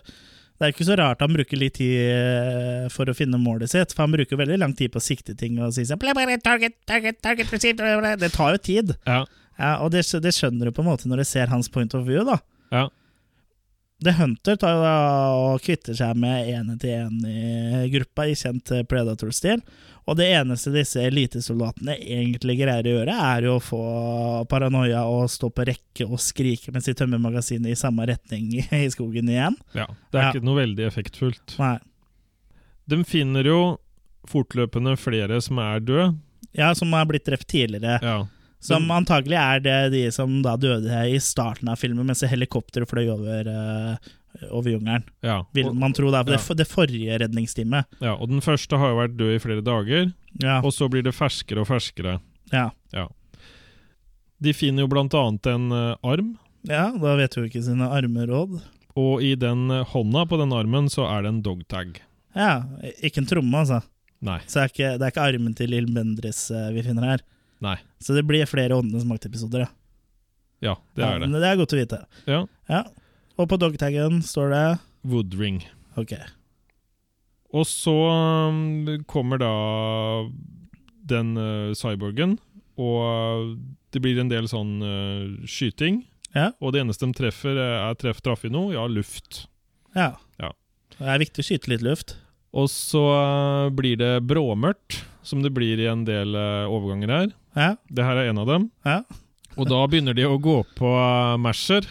Det er ikke så rart han bruker litt tid eh, for å finne målet sitt, for han bruker veldig lang tid på å sikte ting og si sånn. Det tar jo tid. Ja. Ja, og det, det skjønner du på en måte når du ser hans point of view, da. Ja. The Hunter tar jo og kvitter seg med en i kjent Predator-stil. Og det eneste disse elitesoldatene egentlig greier å gjøre, er jo å få paranoia og stå på rekke og skrike mens de tømmer magasinet i samme retning i skogen igjen. ja. Det er Ja. ikke noe veldig effektfullt. Nei. De finner jo fortløpende flere som er døde. Ja, som har blitt drept tidligere. Ja. Som antagelig er det de som da døde i starten av filmen, mens helikopteret fløy over, uh, over jungelen. Ja. Vil man tro, da. For ja. det, det forrige redningsteamet. ja. og den første har jo vært død i flere dager, Ja. og så blir det ferskere og ferskere. ja. De finner jo blant annet en uh, arm, ja, da vet jo ikke sine armeråd. og i den uh, hånda på den armen så er det en dogtag. Ja, ikke en tromme, altså. Nei. Så det er ikke, det er ikke armen til Lill Bendriss uh, vi finner her. Nei. Så det blir flere Åndenes makt-episoder, ja. Ja, det er det. men Det er godt å vite. Ja. Ja. Og på dogtaggen står det Woodring. Ok. Og så um, kommer da den uh, cyborgen, og det blir en del sånn uh, skyting. Ja. Og det eneste de treffer, eh, er treff traff i noe? Ja, luft. Ja. Ja. Det er viktig å skyte litt luft. Og så uh, blir det bråmørkt, som det blir i en del uh, overganger her. Ja. Det her er en av dem. Ja. Og da begynner de å gå på uh, Masher,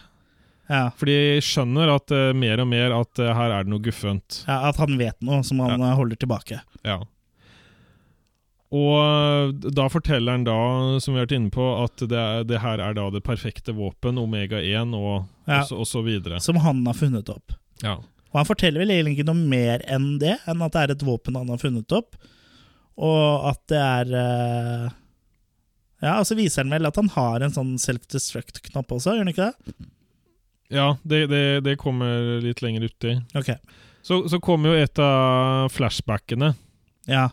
Ja. for de skjønner at uh, mer og mer at uh, her er det noe guffent. ja. At han vet noe som han ja. holder tilbake. Ja. Og uh, da forteller han da, som vi har vært inne på, at det, er, det her er da det perfekte våpen, Omega 1 og, Ja. og, så, og så videre. Som han har funnet opp. Ja. Og han forteller vel egentlig ikke noe mer enn det, enn at det er et våpen han har funnet opp, og at det er eh, Ja, og så viser han vel at han har en sånn self-destruct-knapp også, gjør han ikke det? Ja, det, det, det kommer litt lenger uti. Ok. Så, så kommer jo et av flashbackene. Ja.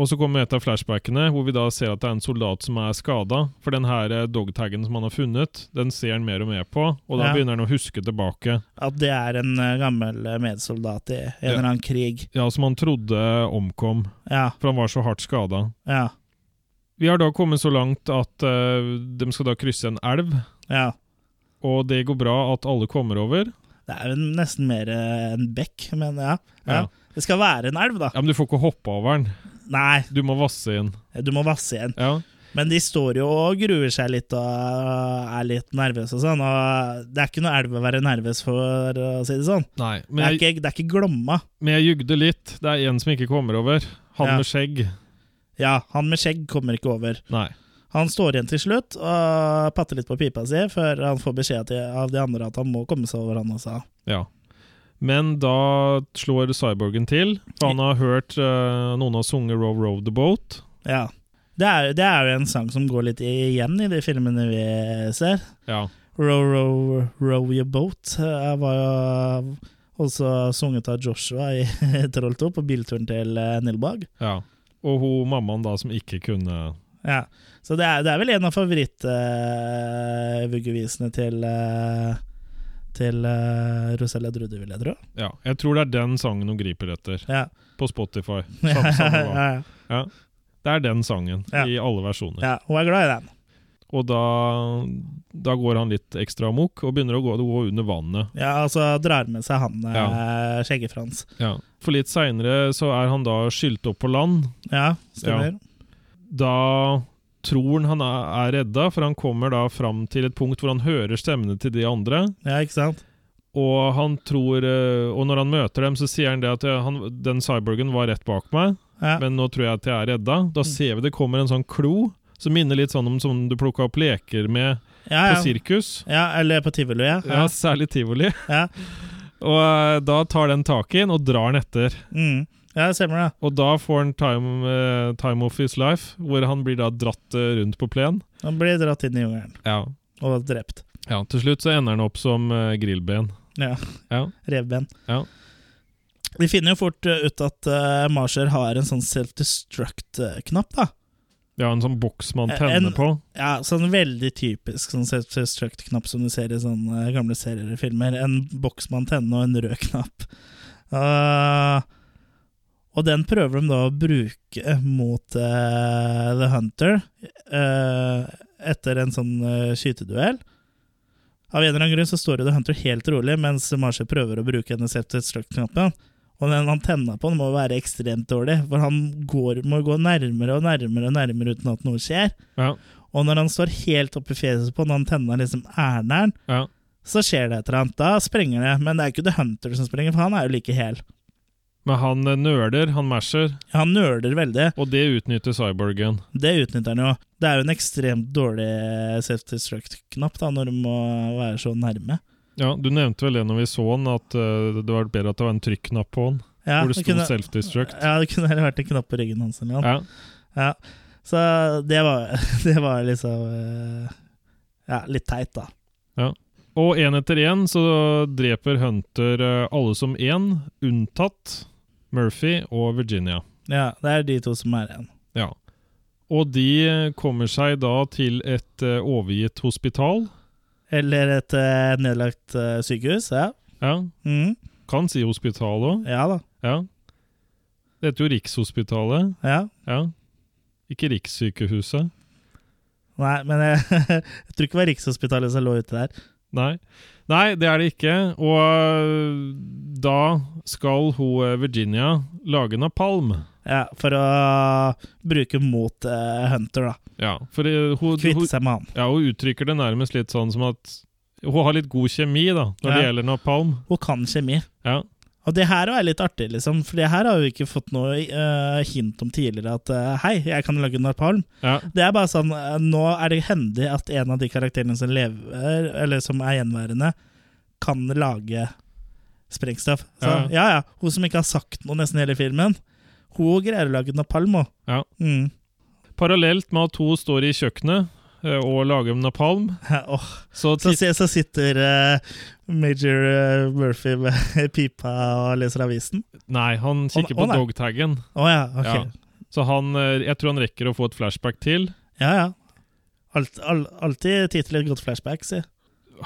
Og så kommer et av flashbackene hvor vi da ser at det er en soldat som er skada. For den her eh, dogtaggen som han har funnet, den ser han mer og mer på, og da Ja. begynner han å huske tilbake. At det er en eh, gammel eh, medsoldat i en Ja. eller annen krig. Ja, som han trodde omkom, Ja. for han var så hardt skada. Ja. Vi har da kommet så langt at uh, de skal da krysse en elv, Ja. og det går bra at alle kommer over. Det er jo nesten mer eh, en bekk, men ja. ja. Det skal være en elv, da. Ja, Men du får ikke hoppe over den. Nei, Du må vasse inn. du må vasse igjen. Ja, Men de står jo og gruer seg litt og er litt nervøse og sånn. Og det er ikke noe elv å være nervøs for, å si det sånn. Nei, Det er jeg, ikke, det er ikke Glomma. men jeg jugde litt. Det er en som ikke kommer over. Han Ja. med skjegg. Ja, han med skjegg kommer ikke over. Nei. Han står igjen til slutt og patter litt på pipa si før han får beskjed av de andre at han må komme seg over, han også. Ja. Men da slår cyborgen til, for han har hørt uh, noen har sunget Row Row the Boat. Ja. Det er, det er jo en sang som går litt igjen i de filmene vi ser. Ja. Row, row, row your boat Jeg var jo også sunget av Joshua i Troll 2 på bilturen til eh, Nilbag. ja. Og hun mammaen da som ikke kunne Ja. Så det er, det er vel en av favorittvuggevisene til uh, til uh, Rosella Drude, vil jeg tro. Ja. Jeg tror det er den sangen hun griper etter, Ja. på Spotify. Samme, samme ja, ja, Ja. Det er den sangen, i alle versjoner. ja, hun er glad i den. Og da, da går han litt ekstra amok, og begynner å gå, gå under vannet. Ja, altså drar med seg han uh, Skjeggefrans. Ja. For litt seinere så er han da skylt opp på land. Ja, stemmer. Da tror han han er, er redda, for han kommer da fram til et punkt hvor han hører stemmene til de andre. Ja, ikke sant? Og han tror eh, Og når han møter dem, så sier han det at eh, han, den cyborgen var rett bak meg, Ja. men nå tror jeg at jeg er redda. Da ser vi det kommer en sånn klo som minner litt sånn om som du plukka opp leker med ja, på sirkus. ja, eller på tivoli, ja. Ja, særlig tivoli. Ja. Og eh, da tar den tak i den og drar den etter. Mm. ja det stemmer det. Og da får han time, uh, time of his life, hvor han blir da dratt uh, rundt på plen. Han blir dratt inn i jungelen Ja. og drept. ja. Til slutt så ender han opp som uh, grillben. Ja. Ja. Revben. Ja. De finner jo fort ut at uh, Marsher har en sånn self-destruct-knapp, da. Ja, en sånn boks man En- tenner på. Ja, sånn veldig typisk sånn self-destruct-knapp som du ser i sånne gamle serier og filmer. En boks man tenner og en rød knapp. Uh, og den prøver de da å bruke mot uh, The Hunter uh, etter en sånn eh, skyteduell. Av en eller annen grunn så står jo The Hunter helt rolig mens Marshall prøver å bruke denne self-destruct-knappen. Og den antenna på den må være ekstremt dårlig, for han går, må gå nærmere og nærmere og nærmere uten at noe skjer. Ja, Og når han står helt oppi fjeset på den, antenna liksom er nær, ja. så skjer det et eller annet. Da sprenger det. Men det er ikke The Hunter som sprenger, for han er jo like hel. Men han eh, nøler, han masher, Han nøler veldig. og det utnytter cyborgen. Det utnytter han jo. Det er jo en ekstremt dårlig self-destruct-knapp når du må være så nærme. Ja, Du nevnte vel det når vi så den, at uh, det var bedre at det var en trykknapp på den. Ja, hvor det sto self-destruct. ja, det kunne heller vært en knapp på ryggen hans. Eller noe. Ja. Ja. Så det var, det var liksom uh, Ja, litt teit, da. Og én etter én så dreper Hunter eh, alle som én, unntatt Murphy og Virginia. Ja, det er de to som er igjen. Ja. Og de kommer seg da til et overgitt hospital. Eller et eh, nedlagt eh, sykehus. Ja. Ja, Mm. kan si hospital òg. ja da. Ja. Det heter jo Rikshospitalet. Ja. Ja. Ikke Rikssykehuset. Nei, men jeg, jeg tror ikke det var Rikshospitalet som lå ute der. Nei. Nei, det er det ikke. Og øh, da skal hun øh, Virginia lage napalm. Ja, For å bruke mot eh, Hunter, da. Ja, for hun, hun, ja, hun uttrykker det nærmest litt sånn som at hun har litt god kjemi da, når det gjelder napalm. Hun kan kjemi. Ja, Og det her er litt artig, liksom, for det her har vi ikke fått noe uh, hint om tidligere. At uh, hei, jeg kan lage napalm. ja, Det er bare sånn uh, Nå er det hendig at en av de karakterene som lever, eller som er gjenværende, kan lage sprengstoff. Så Ja. ja, ja. Hun som ikke har sagt noe nesten hele filmen, hun greier å lage napalm òg. ja. Mm. Parallelt med at hun står i kjøkkenet øh, og lager napalm, oh, så, så, så sitter uh, Major uh, Murphy med pipa og leser avisen. Nei, han kikker oh, på oh, dogtaggen. Ja, ok. Ja. Så han, jeg tror han rekker å få et flashback til. Ja, ja. Alt, all, alltid tid til et godt flashback, si.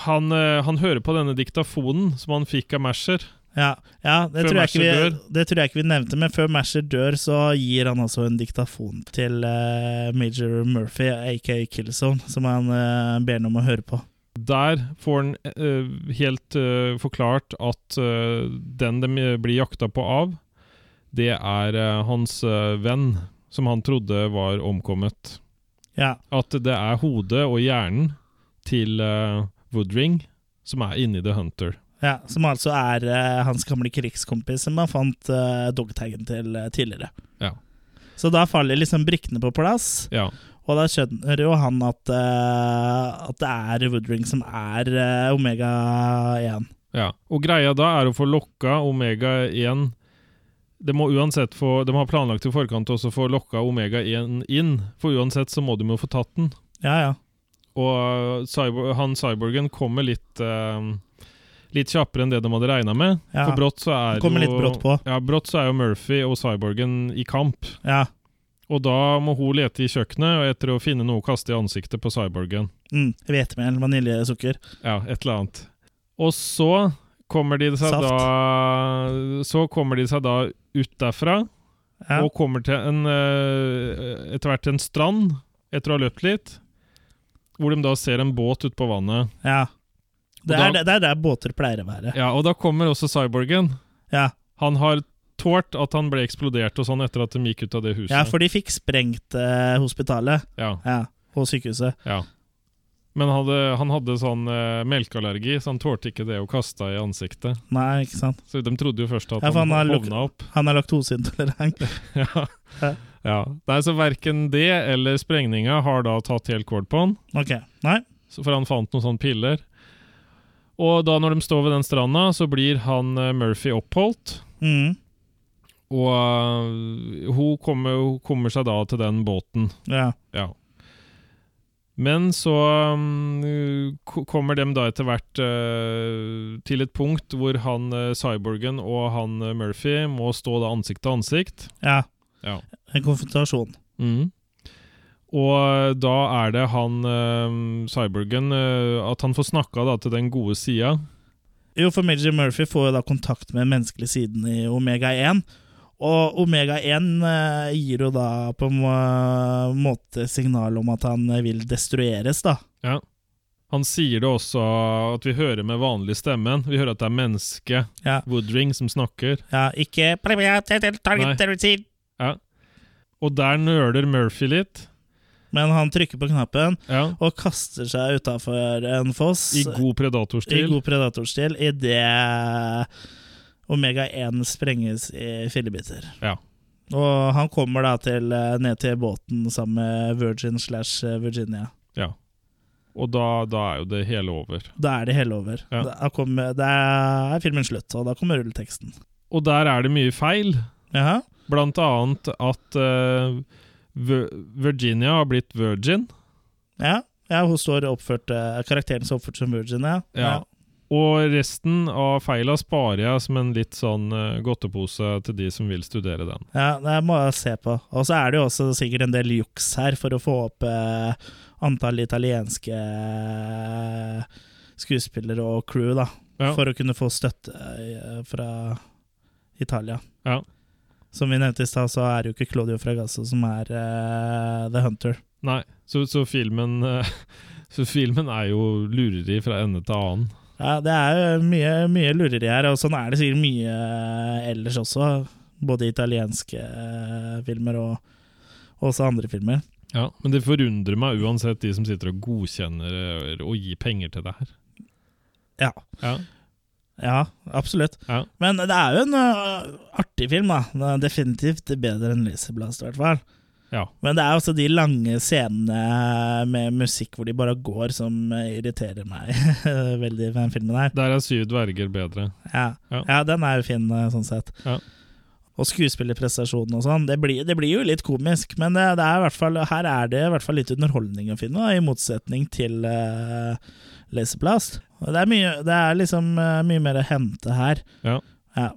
Han, han hører på denne diktafonen som han fikk av Masher. Ja, ja det, tror jeg ikke vi, det tror jeg ikke vi nevnte, men før Masher dør, så gir han altså en diktafon til uh, Major Murphy, aka Killzone, som han uh, ber ham om å høre på. Der får han uh, helt forklart at den de blir jakta på av, det er hans venn, som han trodde var omkommet. Ja, At det er hodet og hjernen til Woodring som er inni The Hunter. Ja Som altså er uh, hans gamle krigskompis som han fant uh, dogtaggen til uh, tidligere. Ja. Så da faller liksom brikkene på plass, Ja. og da skjønner jo han at, at det er Woodring som er Omega 1. ja. Og greia da er å få lokka Omega 1 de må uansett få, de har planlagt i forkant også å få lokka Omega 1 inn, for uansett så må de jo få tatt den. Ja, ja. Og cyber, han cyborgen kommer litt eh, Litt kjappere enn det de hadde regna med. Ja. For brått så er jo brått. Ja, brått så er jo Murphy og cyborgen i kamp. ja. Og da må hun lete i kjøkkenet og etter å finne noe å kaste i ansiktet på cyborgen. Mm, Hvetemel, vaniljesukker. Ja, et eller annet. Og så kommer de seg Saft. da Så kommer de seg da ut derfra Ja. og kommer til en eh, etter hvert en strand etter å ha løpt litt. Hvor de da ser en båt ute på vannet. ja. Det er, da- det er der båter pleier å være. Ja, Og da kommer også cyborgen. Ja. Han har tålt at han ble eksplodert og sånn etter at de gikk ut av det huset. Ja, for de fikk sprengt eh, hospitalet Ja, ja, og sykehuset. ja. Men hadde, han hadde sånn eh, melkeallergi, så han tålte ikke det å kaste i ansiktet. Nei, ikke sant. Så de trodde jo først at Ja, han, han hovna opp. Han er laktoseintolerant. ja. Ja. ja. Nei, så verken det eller sprengninga har da tatt helt kål på han, ok, nei. så for han fant noen sånne piller. Og da når de står ved den stranda, så blir han eh, Murphy oppholdt. Mm. Og uh, hun kommer, hun kommer seg da til den båten. Ja. Ja. Men så um, kommer de da etter hvert uh, til et punkt hvor han uh, cyborgen og han Murphy må stå da ansikt til ansikt. ja. Ja. En konfrontasjon. Mhm. Og da er det han uh, cyborgen uh, At han får snakka da til den gode sida. Jo, for Major Murphy får jo da kontakt med den menneskelige siden i Omega 1. Og Omega 1 uh, gir jo da på en måte signal om at han vil destrueres, da. Ja. Han sier det også at vi hører med vanlig stemmen. Vi hører at det er mennesket, Ja. Woodring, som snakker. Ja, ikke Ja. Og der nøler Murphy litt. Men han trykker på knappen Ja. og kaster seg utafor en foss. I god predatorstil. I god predatorstil idet Omega 1 sprenges i fillebiter. Ja. Og han kommer da til, eh, ned til båten sammen med Virgin slash eh, Virginia. ja. Og da, da er jo det hele over. Da er det hele over. Ja. Da, kommer, da er filmen slutt, og da kommer rulleteksten. Og der er det mye feil. Ja. Blant annet at Vir- Virginia har blitt virgin. Ja. ja, hun står oppført eh, Karakteren som oppført som Virgin, ja. Ja. Og resten av feila sparer jeg som en litt sånn eh, godtepose til de som vil studere den. Ja, det må jeg se på. Og så er det jo også sikkert en del juks her for å få opp eh, antall italienske eh, skuespillere og crew, da. Ja. For å kunne få støtte fra Italia. Ja. Som vi nevnte i stad, så er det jo ikke Claudio Fragasso som er uh, The Hunter. Nei, så, så filmen uh, Så filmen er jo lureri fra ende til annen. Ja, det er mye, mye lureri her, og sånn er det sikkert mye eh, ellers også. Både italienske uh, filmer og og også andre filmer. Ja, Men det forundrer meg uansett de som sitter og godkjenner og gir penger til det her. Ja. Ja, Ja, absolutt. ja, Men det er jo en uh, artig film, da. Den er definitivt bedre enn Laserblast, i hvert fall. ja. Men det er også de lange scenene med musikk hvor de bare går, som irriterer meg veldig med den filmen her. Der er Syv dverger bedre. Ja, Ja. den er jo fin, øh, sånn sett. Ja. Og skuespillerprestasjonen og sånn, det det blir jo litt komisk, men det, det er fall, her er det i hvert fall litt underholdning å finne, da, i motsetning til uh, Laserblast. Og det er, mye, det er liksom uh, mye mer å hente her. Ja. Ja.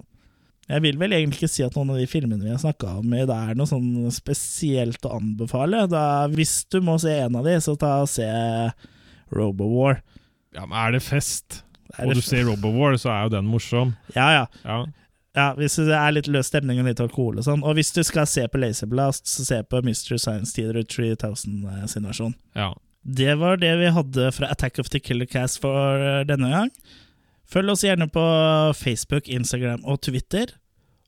Jeg vil vel egentlig ikke si at noen av de filmene vi har snakka om dag, er noe sånn spesielt å anbefale. Da, hvis du må se en av de, så ta og se Robowar. ja, men er det fest, Er og du ser Robowar, så er jo den morsom. Ja, ja. Ja, ja. Hvis det er litt løs stemning og litt alkohol og sånn. Og hvis du skal se på Laserblast, så se på Mystery Science Theater 3000 eh, versjon. ja. Det var det vi hadde fra Attack of the Killer Cast for eh, denne gang. Følg oss gjerne på Facebook, Instagram og Twitter.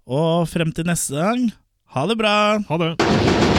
Og frem til neste gang, ha det bra! Ha det!